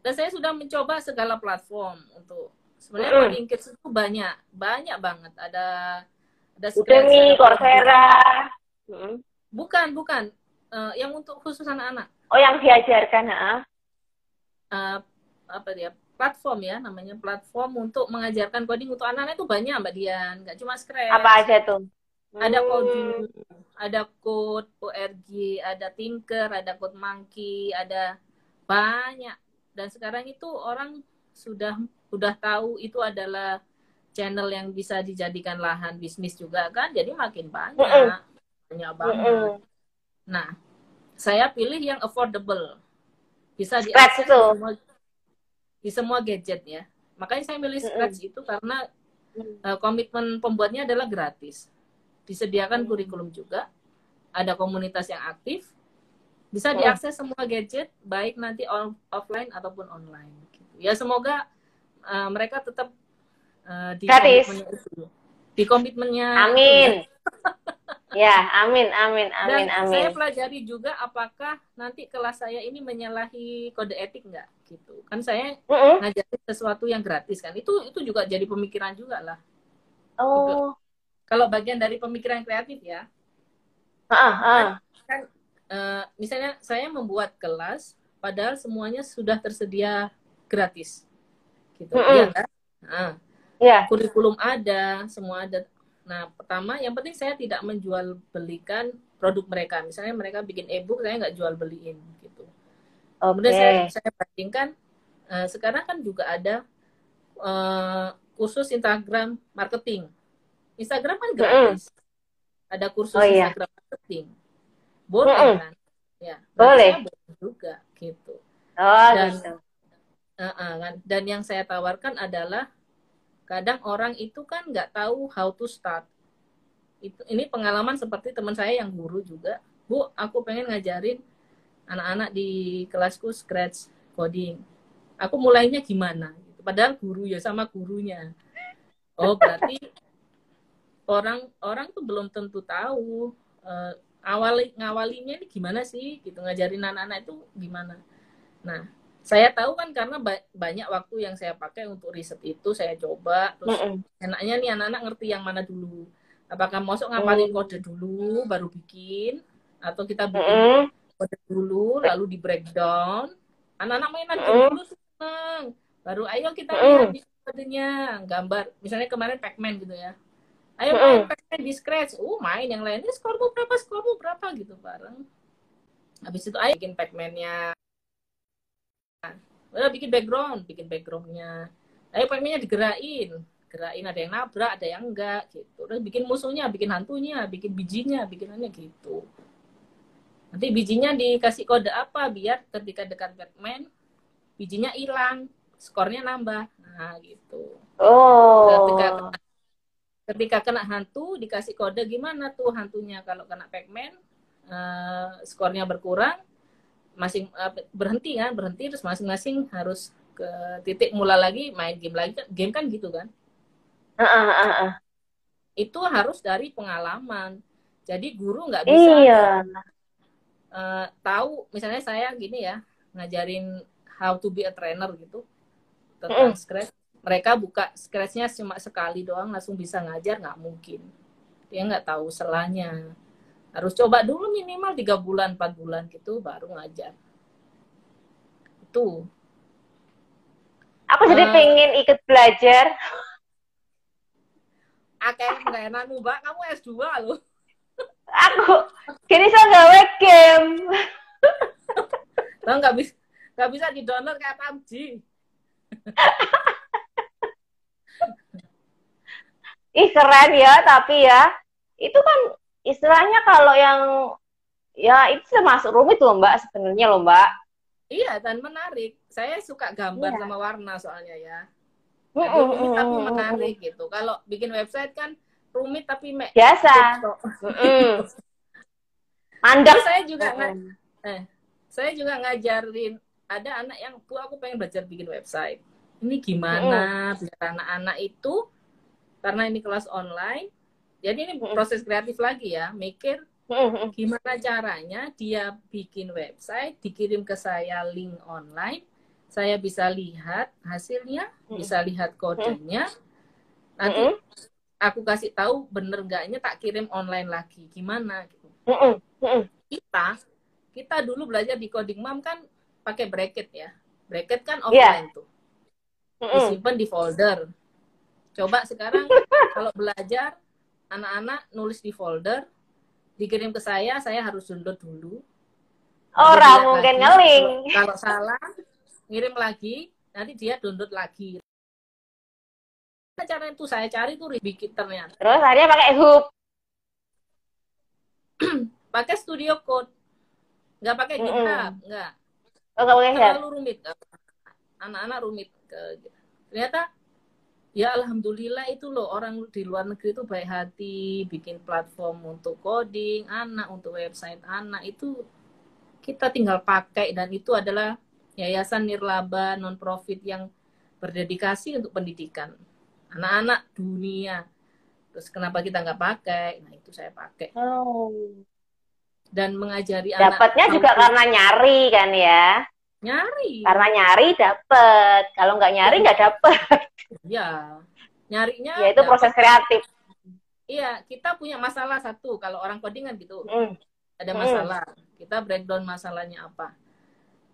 Dan saya sudah mencoba segala platform untuk sebenarnya Mm-mm. coding kids itu banyak, banyak banget. Ada ada Udemy, Coursera. Mm. Bukan, bukan. Eh, yang untuk khusus anak-anak. Oh yang diajarkan, ah? Eh, apa dia? Platform ya, namanya platform untuk mengajarkan coding untuk anak-anak itu banyak, Mbak Dian. Nggak cuma Scratch. apa aja tuh? Ada Hmm. coding, ada code ORG, ada Tinker, ada code Monkey, ada banyak. Dan sekarang itu orang sudah sudah tahu itu adalah channel yang bisa dijadikan lahan bisnis juga kan, jadi makin banyak, banyak banget. Nah, saya pilih yang affordable, bisa di di semua gadget ya. Makanya saya milih. Scratch itu karena Mm. eh, komitmen pembuatnya adalah gratis. Disediakan Hmm. kurikulum juga, ada komunitas yang aktif, bisa Hmm. diakses semua gadget, baik nanti on- offline ataupun online. gitu. Ya semoga eh, mereka tetap eh, di Gratis. komitmennya itu. Di komitmennya. itu ya. Amin. Ya, amin, amin, Dan amin, saya amin. pelajari juga apakah nanti kelas saya ini menyalahi kode etik nggak gitu. Kan saya Mm-mm. ngajarin sesuatu yang gratis kan. Itu itu juga jadi pemikiran juga lah. Oh, Kalau bagian dari pemikiran kreatif ya. ah, ah. Eh, misalnya saya membuat kelas padahal semuanya sudah tersedia gratis. Gitu. Mm-mm. Iya kan? Nah, Ya, kurikulum ada, semua ada. Nah, pertama yang penting saya tidak menjual belikan produk mereka. Misalnya mereka bikin e-book, saya nggak jual beliin gitu. oke. Kemudian saya, saya bandingkan, eh, sekarang kan juga ada eh, kursus Instagram marketing. Instagram kan gratis. Ada kursus Oh, iya. Instagram marketing. Boleh Mm-mm. kan? Ya, Boleh. juga gitu. Oh, Dan- gitu. Uh-uh, kan. Dan yang saya tawarkan adalah kadang orang itu kan nggak tahu how to start. Itu ini pengalaman seperti teman saya yang guru juga. Bu, aku pengen ngajarin anak-anak di kelasku scratch coding. Aku mulainya gimana? Gitu. Padahal guru ya sama gurunya. Oh, berarti orang orang tuh belum tentu tahu eh, awali ngawalinya ini gimana sih gitu ngajarin anak-anak itu gimana. Nah, saya tahu kan karena ba- banyak waktu yang saya pakai untuk riset itu saya coba terus Mm-mm. enaknya nih anak-anak ngerti yang mana dulu apakah masuk ngapalin Hmm. kode dulu baru bikin atau kita bikin Mm-mm. kode dulu lalu di breakdown anak-anak mainan Mm. dulu seneng baru ayo kita Mm. lihat di kodenya gambar misalnya kemarin Pacman gitu ya Ayo main main di scratch. Uh, main yang lainnya skormu berapa, skormu berapa gitu bareng. Habis itu ayo bikin Pac-Man-nya. Udah bikin background, bikin backgroundnya. Ayo Pac-Man-nya digerakin. Gerakin ada yang nabrak, ada yang enggak gitu. Terus bikin musuhnya, bikin hantunya, bikin bijinya, bikinannya gitu. Nanti bijinya dikasih kode apa biar ketika dekat Batman, bijinya hilang, skornya nambah. Nah, gitu. Oh. Ketika ketika kena hantu dikasih kode gimana tuh hantunya kalau kena Pac-Man uh, skornya berkurang masing uh, berhenti kan berhenti terus masing-masing harus ke titik mula lagi main game lagi game kan gitu kan uh, uh, uh, uh. itu harus dari pengalaman jadi guru nggak bisa iya. uh, tahu misalnya saya gini ya ngajarin how to be a trainer gitu tentang mm. scratch mereka buka scratchnya cuma sekali doang langsung bisa ngajar nggak mungkin. Dia nggak tahu selanya. Harus coba dulu minimal tiga bulan empat bulan gitu baru ngajar. Itu. Aku jadi uh, pengen ikut belajar. Akeh nggak enak mbak. Kamu S2 loh. Aku kini saya gawe game nggak bisa nggak bisa di download kayak PUBG ih keren ya tapi ya. Itu kan istilahnya kalau yang ya itu termasuk rumit loh mbak sebenarnya loh mbak. Iya dan menarik. Saya suka gambar iya. sama warna soalnya ya. Mm, rumit tapi menarik gitu. Kalau bikin website kan rumit tapi me biasa. mandek. Saya juga nggak eh saya juga ngajarin ada anak yang bu aku pengen belajar bikin website ini gimana mm. biar anak-anak itu? Karena ini kelas online jadi ini proses kreatif lagi ya mikir gimana caranya dia bikin website dikirim ke saya link online saya bisa lihat hasilnya bisa lihat kodenya. Nanti aku kasih tahu bener enggaknya tak kirim online lagi gimana gitu. Kita kita dulu belajar di coding mam kan pakai bracket ya. Bracket kan iya. offline yeah. tuh disimpan di folder Coba sekarang kalau belajar anak-anak nulis di folder, dikirim ke saya, saya harus download dulu. Orang mungkin ngeling. Kalau salah, ngirim lagi, nanti dia download lagi. Cara itu saya cari tuh bikin ternyata. Terus akhirnya pakai hook. pakai studio code. Nggak pakai GitHub, mm -hmm. nggak. Oh, nggak pakai Terlalu rumit. Anak-anak rumit. Ternyata ya alhamdulillah itu loh orang di luar negeri itu baik hati bikin platform untuk coding anak untuk website anak itu kita tinggal pakai dan itu adalah yayasan nirlaba non profit yang berdedikasi untuk pendidikan anak-anak dunia. Terus kenapa kita nggak pakai? Nah itu saya pakai. Oh. dan mengajari dapatnya anak juga karena nyari kan ya nyari karena nyari dapet kalau nggak nyari nggak dapet ya nyarinya ya itu dapet. proses kreatif iya kita punya masalah satu kalau orang coding kan gitu mm. ada hmm. masalah mm. kita breakdown masalahnya apa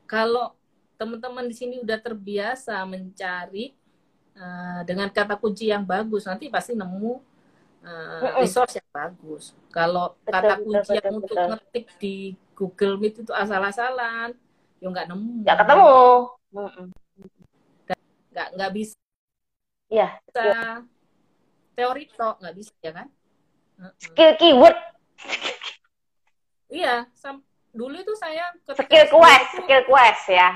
kalau teman-teman di sini udah terbiasa mencari uh, dengan kata kunci yang bagus nanti pasti nemu uh, resource yang bagus kalau kata kunci betul, yang betul, untuk betul. ngetik di Google Meet itu asal-asalan ya nggak nemu. Nggak ketemu. Nggak nggak bisa. Iya. Bisa teori tok nggak bisa ya kan? Skill keyword. Iya sam dulu itu saya skill quest itu, skill quest ya.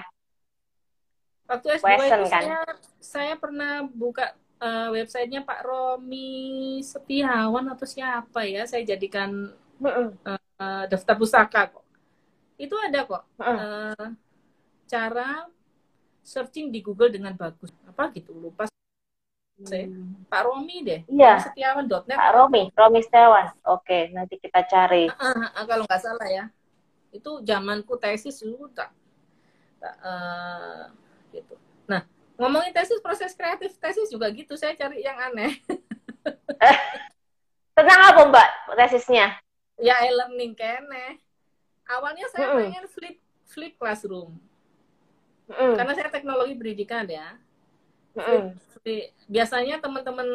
Waktu S2 Question, itu kan? saya saya pernah buka uh, websitenya Pak Romi Setiawan atau siapa ya saya jadikan uh, daftar pusaka kok itu ada kok uh. Uh, cara searching di Google dengan bagus. Apa gitu lupa saya. Hmm. Pak Romi deh. Iya. Setiawan.net Pak Romi Romi Setiawan. Oke nanti kita cari. Uh, uh, uh, kalau nggak salah ya. Itu zamanku tesis dulu tak, tak uh, gitu. Nah ngomongin tesis proses kreatif tesis juga gitu. Saya cari yang aneh. Tentang apa mbak tesisnya? Ya e-learning kene awalnya saya mm -hmm. pengen flip flip classroom mm. karena saya teknologi pendidikan ya flip, flip. biasanya teman-teman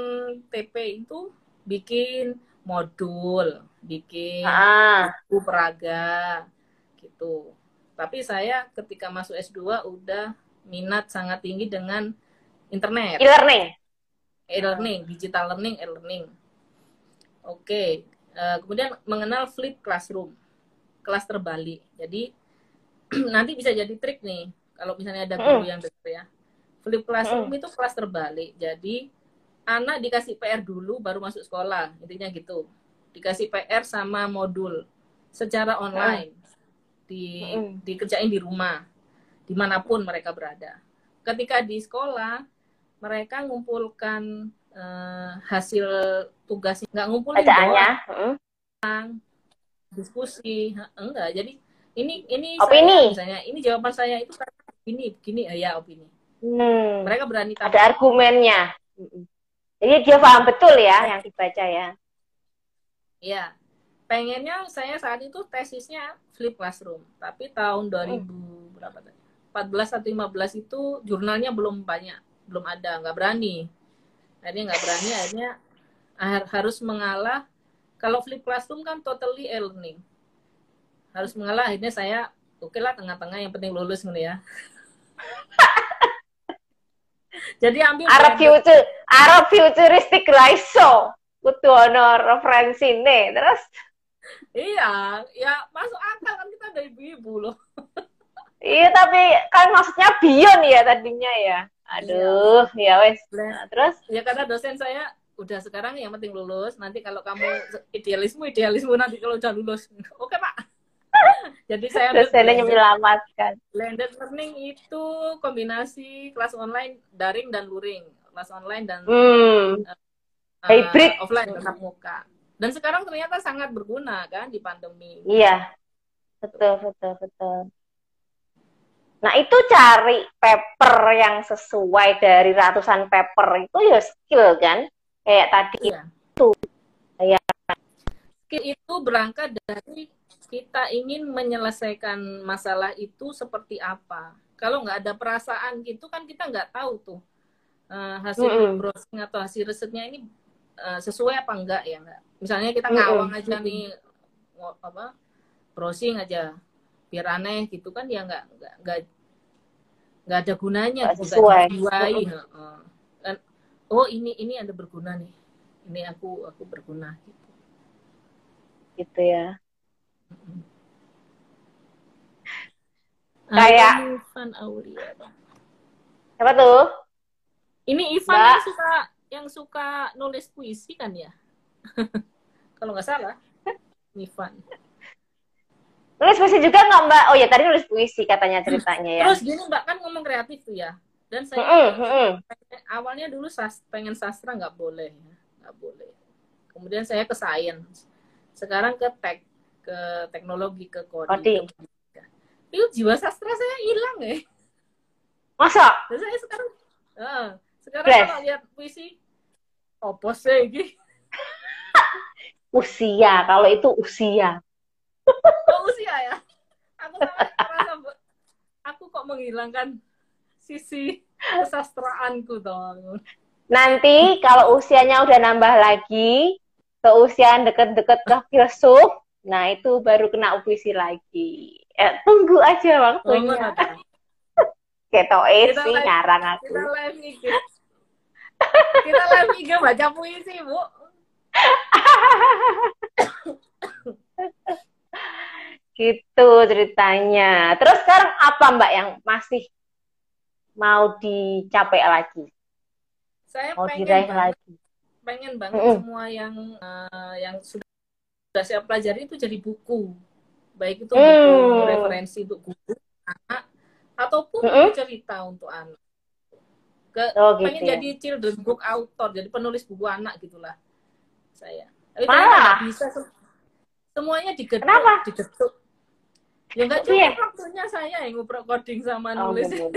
TP itu bikin modul, bikin Ah, buku peraga gitu. Tapi saya ketika masuk S2 udah minat sangat tinggi dengan internet, e-learning. e-learning, digital learning, e-learning. Oke, Eh, kemudian mengenal flip classroom, kelas terbalik. Jadi nanti bisa jadi trik nih kalau misalnya ada guru yang dengar ya. Flip classroom itu kelas terbalik. Jadi anak dikasih PR dulu baru masuk sekolah, intinya gitu. Dikasih PR sama modul secara online. Di Mm. dikerjain di rumah, di mana pun mereka berada. Ketika di sekolah, mereka ngumpulkan eh, hasil tugasnya, nggak ngumpulin Bacaannya. doang, Mm. Diskusi, enggak. Jadi ini ini Opini. saya, misalnya ini jawaban saya itu karena begini, eh, ya opini. Hmm. Mereka berani Ada tampil. argumennya. Jadi dia paham betul ya yang dibaca ya. Ya, pengennya saya saat itu tesisnya flip classroom, tapi tahun 2000 berapa tadi? 14 atau 15 itu jurnalnya belum banyak, belum ada, nggak berani. Akhirnya nggak berani, akhirnya har- harus mengalah. Kalau flip classroom kan totally e-learning. Harus mengalah, akhirnya saya oke lah tengah-tengah yang penting lulus gitu ya. Jadi ambil Arab future, Arab futuristik raiso. Kudu ono referensi nih. Terus Iya, ya masuk akal kan kita ada ibu-ibu loh. iya tapi kan maksudnya bion ya tadinya ya. Aduh, ya wes. Nah, terus Ya karena dosen saya udah sekarang yang penting lulus. Nanti kalau kamu idealisme idealisme nanti kalau udah lulus. Oke pak. Jadi saya dosennya blended, menyelamatkan. blended learning itu kombinasi kelas online daring dan luring, kelas online dan Hmm, uh, hybrid. offline tetap muka. Dan sekarang ternyata sangat berguna kan di pandemi. iya. Betul, betul, betul. Nah, itu cari paper yang sesuai dari ratusan paper itu ya skill kan? Kayak tadi Iya. itu. Ya. Skill itu berangkat dari kita ingin menyelesaikan masalah itu seperti apa. Kalau nggak ada perasaan gitu kan kita nggak tahu tuh eh, hasil Mm-mm. browsing atau hasil risetnya ini eh, sesuai apa enggak ya enggak. Misalnya kita ngawang aja nih apa browsing aja biar aneh gitu kan ya nggak nggak nggak ada gunanya Nggak gitu, sesuai. Oh ini ini ada berguna nih ini aku aku berguna gitu. Gitu ya. Kayak- Ada Ivan Aulia. Siapa tuh? Ini Ivan Mbak. yang suka yang suka nulis puisi kan ya? Kalau nggak salah, Ivan. Nulis puisi juga nggak Mbak? Oh ya tadi nulis puisi katanya ceritanya ya. Terus gini Mbak kan ngomong kreatif tuh ya. Dan saya Mm-mm, mm-mm. pengen- awalnya dulu sas- pengen sastra nggak boleh, ya. nggak boleh. Kemudian saya ke sains. Sekarang ke tek, ke teknologi, ke coding. Itu jiwa sastra saya hilang ya. Masa? Dan saya sekarang, eh, sekarang Bless. kalau lihat puisi, apa sih ini? Usia. Kalau itu usia. Oh, usia ya. Aku sampai merasa aku kok menghilangkan sisi kesastraanku dong. Nanti kalau usianya udah nambah lagi, ke usia deket-deket ke filsuf, nah itu baru kena puisi lagi. Eh, tunggu aja waktunya. Kita sih live- ngarang aku. Kita live IG. Kita live IG baca puisi, Bu. Gitu ceritanya. Terus sekarang apa Mbak yang masih mau dicapai lagi? Saya Mau pengen diraih banget, lagi? pengen banget Mm-mm. semua yang eh, yang sudah sudah saya pelajari itu jadi buku. Baik itu Hmm. buku referensi untuk guru, anak, ataupun Mm-mm. buku cerita untuk anak. Ke, Oh gitu pengen ya. jadi children book author, jadi penulis buku anak gitulah saya. Tapi Malah. bisa sem- semuanya digetuk, Kenapa? digetuk. Ya nggak Iya. cukup waktunya saya yang ngobrol coding sama Oh, nulis. bener.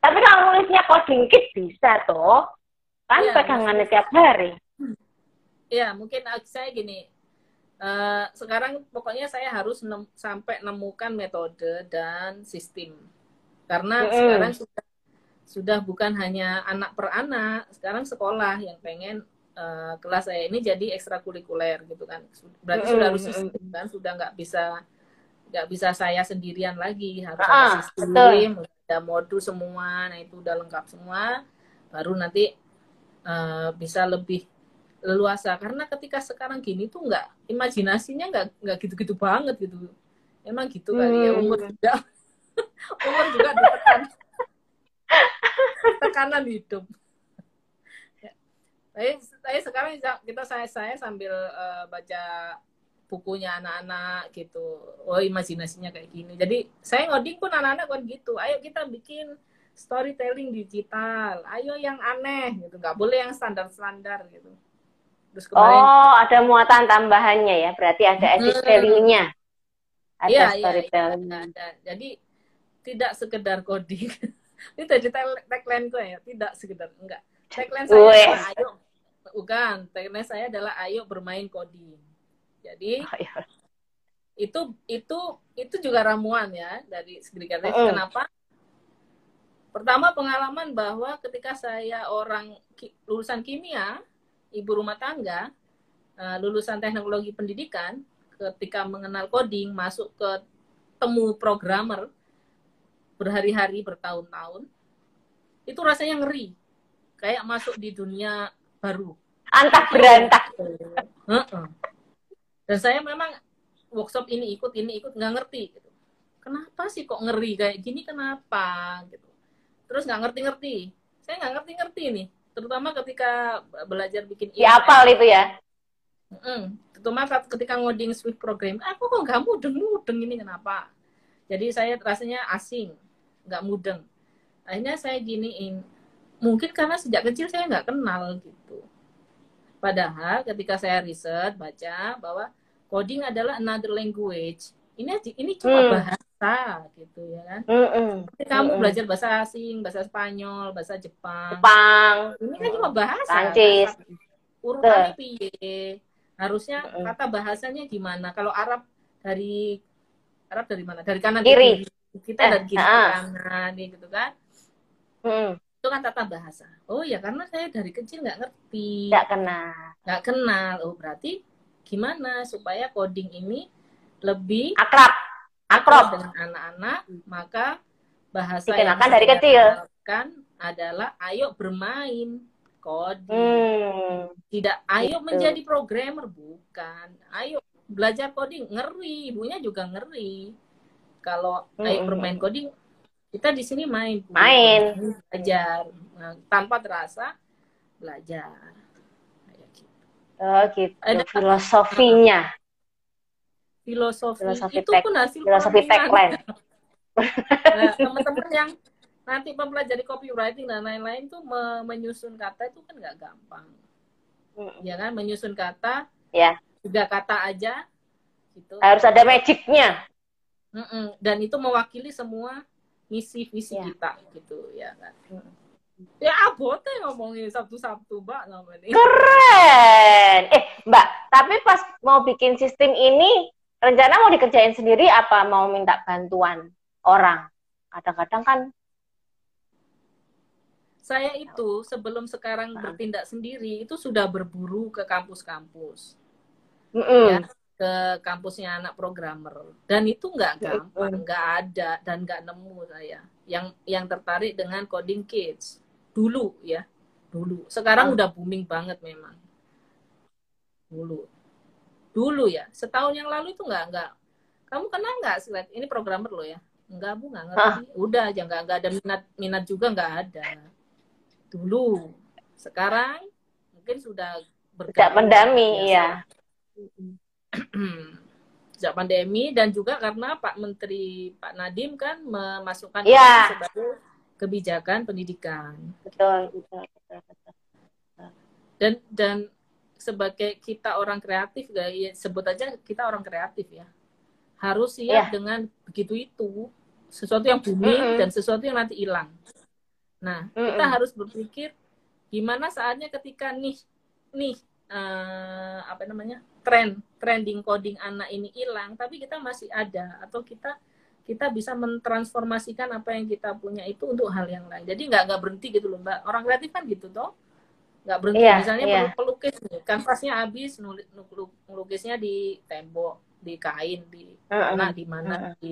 Tapi kalau nulisnya coding kit bisa toh. Kan Iya, pegangannya tiap hari. Ya, mungkin saya gini. eh, sekarang pokoknya saya harus nem- sampai nemukan metode dan sistem. Karena Mm-mm. sekarang sudah sudah bukan hanya anak per anak, sekarang sekolah yang pengen uh, kelas saya ini jadi ekstrakurikuler gitu kan berarti mm -hmm. sudah harus sistem kan sudah nggak bisa nggak bisa saya sendirian lagi harus ah, ada sistem betul. Ada modul semua nah itu udah lengkap semua baru nanti uh, bisa lebih leluasa. Karena ketika sekarang gini tuh nggak imajinasinya nggak nggak gitu-gitu banget gitu. Emang gitu kali ya umur hmm. juga. Umur juga ditekan tekanan. Hidup. Tapi, tapi sekarang kita saya saya sambil uh, baca bukunya anak-anak gitu. Oh imajinasinya kayak gini. Jadi saya ngoding pun anak-anak kan gitu. Ayo kita bikin storytelling digital. Ayo yang aneh gitu. Nggak boleh yang standar-standar gitu. Terus kemarin, oh ada muatan tambahannya ya. Berarti ada edit hmm. value-nya. Ada iya, iya storytelling iya, ada. jadi tidak sekedar coding. Ini tadi tagline gue ya. Tidak sekedar enggak. Tagline saya adalah ayo bukan. Tagline saya adalah ayo bermain coding jadi oh, iya. itu itu itu juga ramuan ya dari segi kreatif mm. kenapa? Pertama pengalaman bahwa ketika saya orang lulusan kimia ibu rumah tangga eh, lulusan teknologi pendidikan ketika mengenal coding masuk ke temu programmer berhari-hari bertahun-tahun itu rasanya ngeri. Kayak masuk di dunia baru. Antak berantak dan saya memang workshop ini ikut ini ikut nggak ngerti gitu. kenapa sih kok ngeri kayak gini? Kenapa gitu? Terus nggak ngerti-ngerti. Saya nggak ngerti-ngerti nih. Terutama ketika belajar bikin ya apal itu ya? Mm, terutama ketika ngoding Swift program aku kok nggak mudeng mudeng ini? Kenapa? Jadi saya rasanya asing nggak mudeng. Akhirnya saya giniin. Mungkin karena sejak kecil saya nggak kenal gitu. Padahal ketika saya riset baca bahwa coding adalah another language. Ini ini cuma hmm. bahasa gitu ya kan? Mm -mm. kamu mm belajar bahasa asing bahasa Spanyol bahasa Jepang. Jepang. Ini kan cuma bahasa. Prancis urutannya piye? Harusnya mm kata bahasanya gimana? Kalau Arab dari Arab dari mana? Dari kanan kiri, kiri. Kita eh, dari kiri uh. kanan gitu kan? Hmm. itu kan tata bahasa. Oh ya karena saya dari kecil nggak ngerti. Nggak kenal. Nggak kenal. Oh berarti gimana supaya coding ini lebih akrab. akrab dengan anak-anak maka bahasa Dikenakan yang dari kecil. kan adalah ayo bermain coding. Hmm. tidak ayo gitu. menjadi programmer bukan. Ayo belajar coding ngeri ibunya juga ngeri. Kalau hmm. ayo bermain coding kita di sini main. Main. Belajar. Nah, tanpa terasa belajar. Oh gitu. Ada, filosofinya. Filosofi, filosofi itu pun hasil filosofi tagline nah, teman-teman yang nanti mempelajari copywriting dan lain-lain tuh me menyusun kata itu kan nggak gampang. Hmm. ya kan? Menyusun kata ya. tiga kata aja gitu. Harus ada magicnya. Mm-mm. dan itu mewakili semua misi visi ya. kita gitu ya kan? Mm. Ya abote ngomongin sabtu sabtu mbak namanya keren. Eh mbak tapi pas mau bikin sistem ini rencana mau dikerjain sendiri apa mau minta bantuan orang? Kadang-kadang kan saya itu sebelum sekarang bertindak sendiri itu sudah berburu ke kampus-kampus. Mm -mm. ya ke kampusnya anak programmer. Dan itu nggak gampang nggak ada dan nggak nemu saya. Yang yang tertarik dengan coding kids dulu ya. Dulu. Sekarang oh. udah booming banget memang. Dulu. Dulu ya. Setahun yang lalu itu nggak nggak. Kamu kenal nggak slide ini programmer lo ya? Nggak bu nggak ngerti. Hah? udah aja nggak nggak ada minat minat juga nggak ada. Dulu. Sekarang mungkin sudah bergabung. Mendami ya sejak pandemi dan juga karena Pak Menteri Pak Nadim kan memasukkan ya. sebagai kebijakan pendidikan. Betul, betul, betul, betul. Dan dan sebagai kita orang kreatif, ya, sebut aja kita orang kreatif ya, harus siap ya. dengan begitu itu sesuatu yang booming mm -hmm. dan sesuatu yang nanti hilang. Nah, mm -hmm. kita harus berpikir gimana saatnya ketika nih nih uh, apa namanya tren trending coding anak ini hilang tapi kita masih ada atau kita kita bisa mentransformasikan apa yang kita punya itu untuk hal yang lain. Jadi nggak nggak berhenti gitu loh mbak. Orang kreatif kan gitu toh. Nggak berhenti. Iya, misalnya iya. pelu- pelukis nih. Kanvasnya habis nulis melukisnya di tembok di kain di Mm-mm. mana di mana Mm-mm. di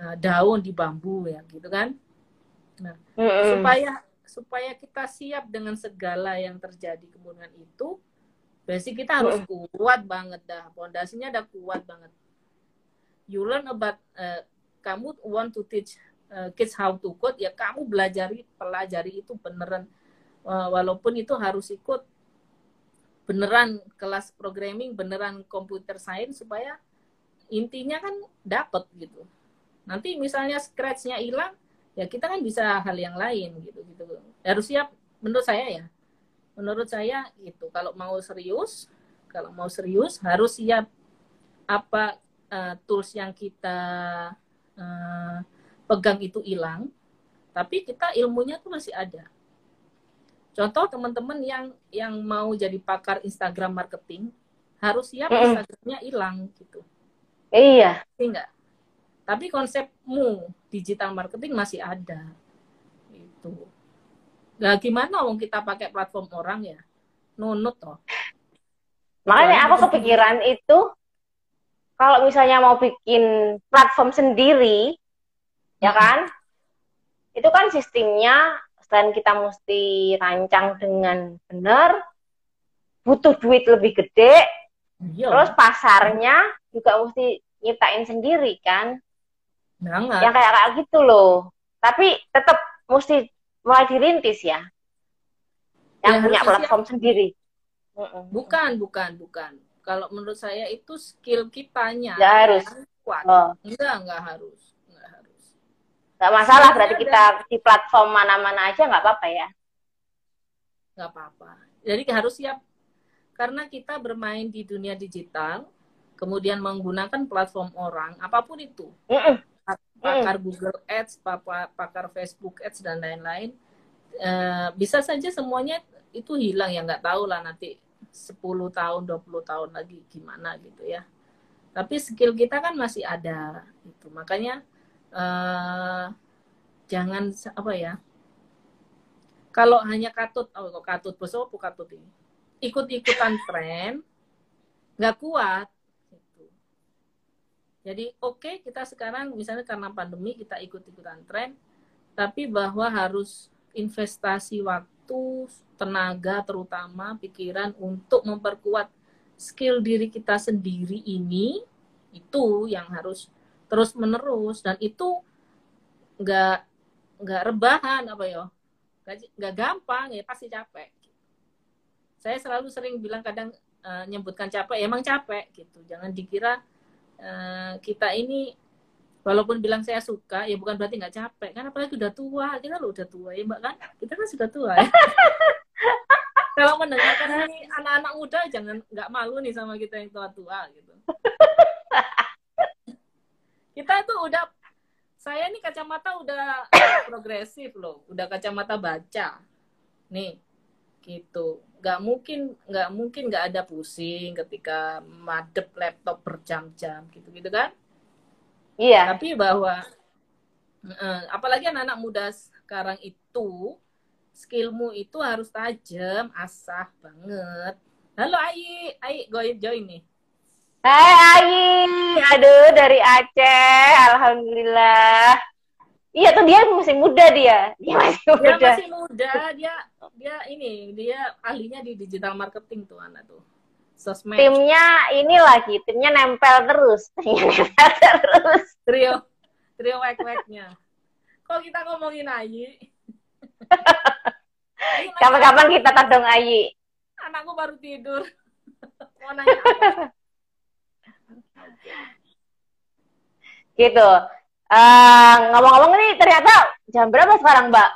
eh, daun di bambu ya gitu kan. Mm-mm. supaya supaya kita siap dengan segala yang terjadi kemudian itu berarti kita harus kuat banget dah. Pondasinya udah kuat banget you learn about eh, kamu want to teach eh, kids how to code ya kamu belajari pelajari itu beneran. Eh, walaupun itu harus ikut beneran kelas programming beneran computer science supaya intinya kan dapat gitu. Nanti misalnya scratch-nya hilang ya kita kan bisa hal yang lain gitu gitu. Harus siap menurut saya ya. Menurut saya itu kalau mau serius kalau mau serius harus siap apa eh, tools yang kita eh, pegang itu hilang tapi kita ilmunya tuh masih ada contoh teman-teman yang yang mau jadi pakar Instagram marketing harus siap Mm-mm. Instagramnya hilang gitu Iya. enggak tapi konsepmu digital marketing masih ada itu Nah, gimana wong kita pakai platform orang ya? Nunut toh. Makanya Soalnya aku kepikiran itu kalau misalnya mau bikin platform sendiri, ya Hmm. kan? Itu kan sistemnya selain kita mesti rancang dengan benar, butuh duit lebih gede, Iya. terus pasarnya juga mesti nyiptain sendiri kan? banget. Yang kayak kayak gitu loh. Tapi tetap mesti mulai dirintis ya. Yang Ya, punya platform sendiri. Mm-mm. Bukan, bukan, bukan. Kalau menurut saya itu skill kitanya Nggak harus. yang kuat. Oh. Enggak, enggak harus. Enggak harus. Nggak masalah berarti ada- kita di platform mana-mana aja nggak apa-apa ya. Enggak apa-apa. Jadi harus siap karena kita bermain di dunia digital, kemudian menggunakan platform orang, apa pun itu. Mm-mm. pakar Google Ads, pakar Facebook Ads dan lain-lain, eh, bisa saja semuanya itu hilang ya nggak tahu lah nanti 10 tahun, 20 tahun lagi gimana gitu ya. Tapi skill kita kan masih ada itu. Makanya eh, jangan apa ya? Kalau hanya katut, oh kok katut besok apa katut ini? Ikut-ikutan tren nggak kuat gitu. Jadi oke kita sekarang misalnya karena pandemi kita ikut-ikutan tren, tapi bahwa harus investasi waktu, tenaga terutama pikiran untuk memperkuat skill diri kita sendiri ini itu yang harus terus menerus dan itu nggak nggak rebahan apa ya nggak gampang ya pasti capek. Saya selalu sering bilang kadang eh, nyebutkan capek ya emang capek gitu jangan dikira eh, kita ini walaupun bilang saya suka ya bukan berarti nggak capek. Kan apalagi udah tua kita lo udah tua ya mbak kan? Kita kan sudah tua ya. Kalau mendengarkan ini anak-anak muda jangan nggak malu nih sama kita yang tua-tua gitu. Kita tuh udah saya nih kacamata udah progresif loh. Udah kacamata baca. Nih gitu. Nggak mungkin nggak mungkin nggak ada pusing ketika madep laptop berjam-jam gitu gitu kan Iya. tapi bahwa eh, apalagi anak-anak muda sekarang itu skillmu itu harus tajam asah banget. Halo Ayi Ayi go join nih. Hai Ayi, aduh dari Aceh, alhamdulillah. Iya tuh dia masih muda dia, dia masih dia muda. masih muda. Dia dia ini dia ahlinya di digital marketing tuh anak tuh sosmed. Timnya ini lagi, timnya nempel terus, timnya nempel terus. trio. Trio wek-weknya. Kok kita ngomongin Ayi? Kapan-kapan kita todong Ayi. anakku baru tidur. Mau nanya apa? Gitu. Eh, ngomong-ngomong nih ternyata jam berapa sekarang Mbak?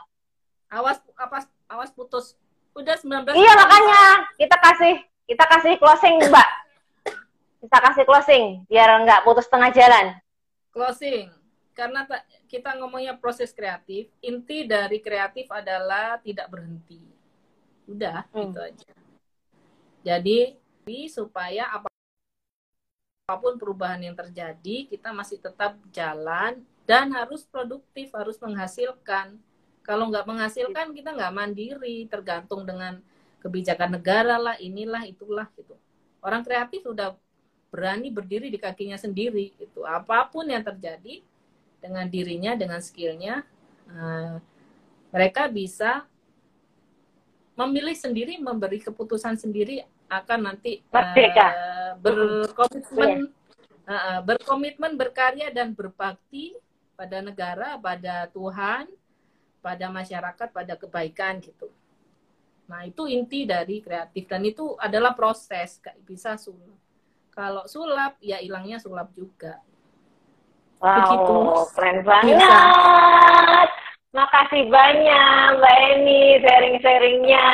awas awas awas putus. Udah 19 Iya makanya. Kita kasih kita kasih closing Mbak. Kita kasih closing biar nggak putus tengah jalan. closing karena ta- kita ngomongnya proses kreatif inti dari kreatif adalah tidak berhenti udah Hmm. gitu aja jadi supaya apa- apa pun perubahan yang terjadi kita masih tetap jalan dan harus produktif harus menghasilkan kalau nggak menghasilkan kita nggak mandiri tergantung dengan kebijakan negara lah, inilah, itulah gitu. Orang kreatif sudah berani berdiri di kakinya sendiri itu apa pun yang terjadi dengan dirinya dengan skillnya uh, mereka bisa memilih sendiri memberi keputusan sendiri akan nanti uh, berkomitmen uh, berkomitmen berkarya dan berbakti pada negara pada Tuhan pada masyarakat pada kebaikan gitu nah itu inti dari kreatif dan itu adalah proses bisa sulit kalau sulap, ya hilangnya sulap juga. Wow, Begitu. keren banget. Bisa. Makasih banyak Mbak Eni sharing-sharingnya.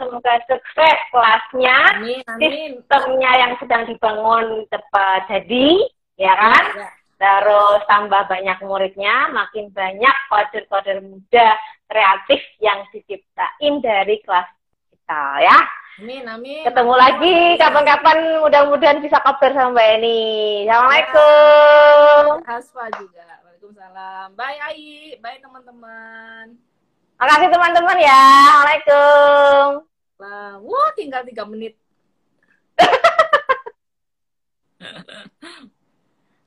Semoga sukses kelasnya. Amin, amin. Sistemnya yang sedang dibangun cepat jadi, ya kan? Ya. Terus tambah banyak muridnya, makin banyak koder-koder muda kreatif yang diciptain dari kelas kita ya. Amin, amin. Ketemu lagi kapan-kapan mudah-mudahan bisa kabar sama Mbak Eni. Assalamualaikum. Hasfa juga. Waalaikumsalam. Bye Ai, bye teman-teman. Makasih teman-teman ya. Assalamualaikum. Wah, tinggal tiga menit.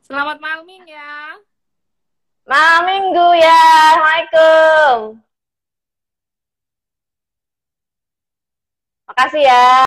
Selamat malam ya. Malam minggu ya. Assalamualaikum. Makasih ya.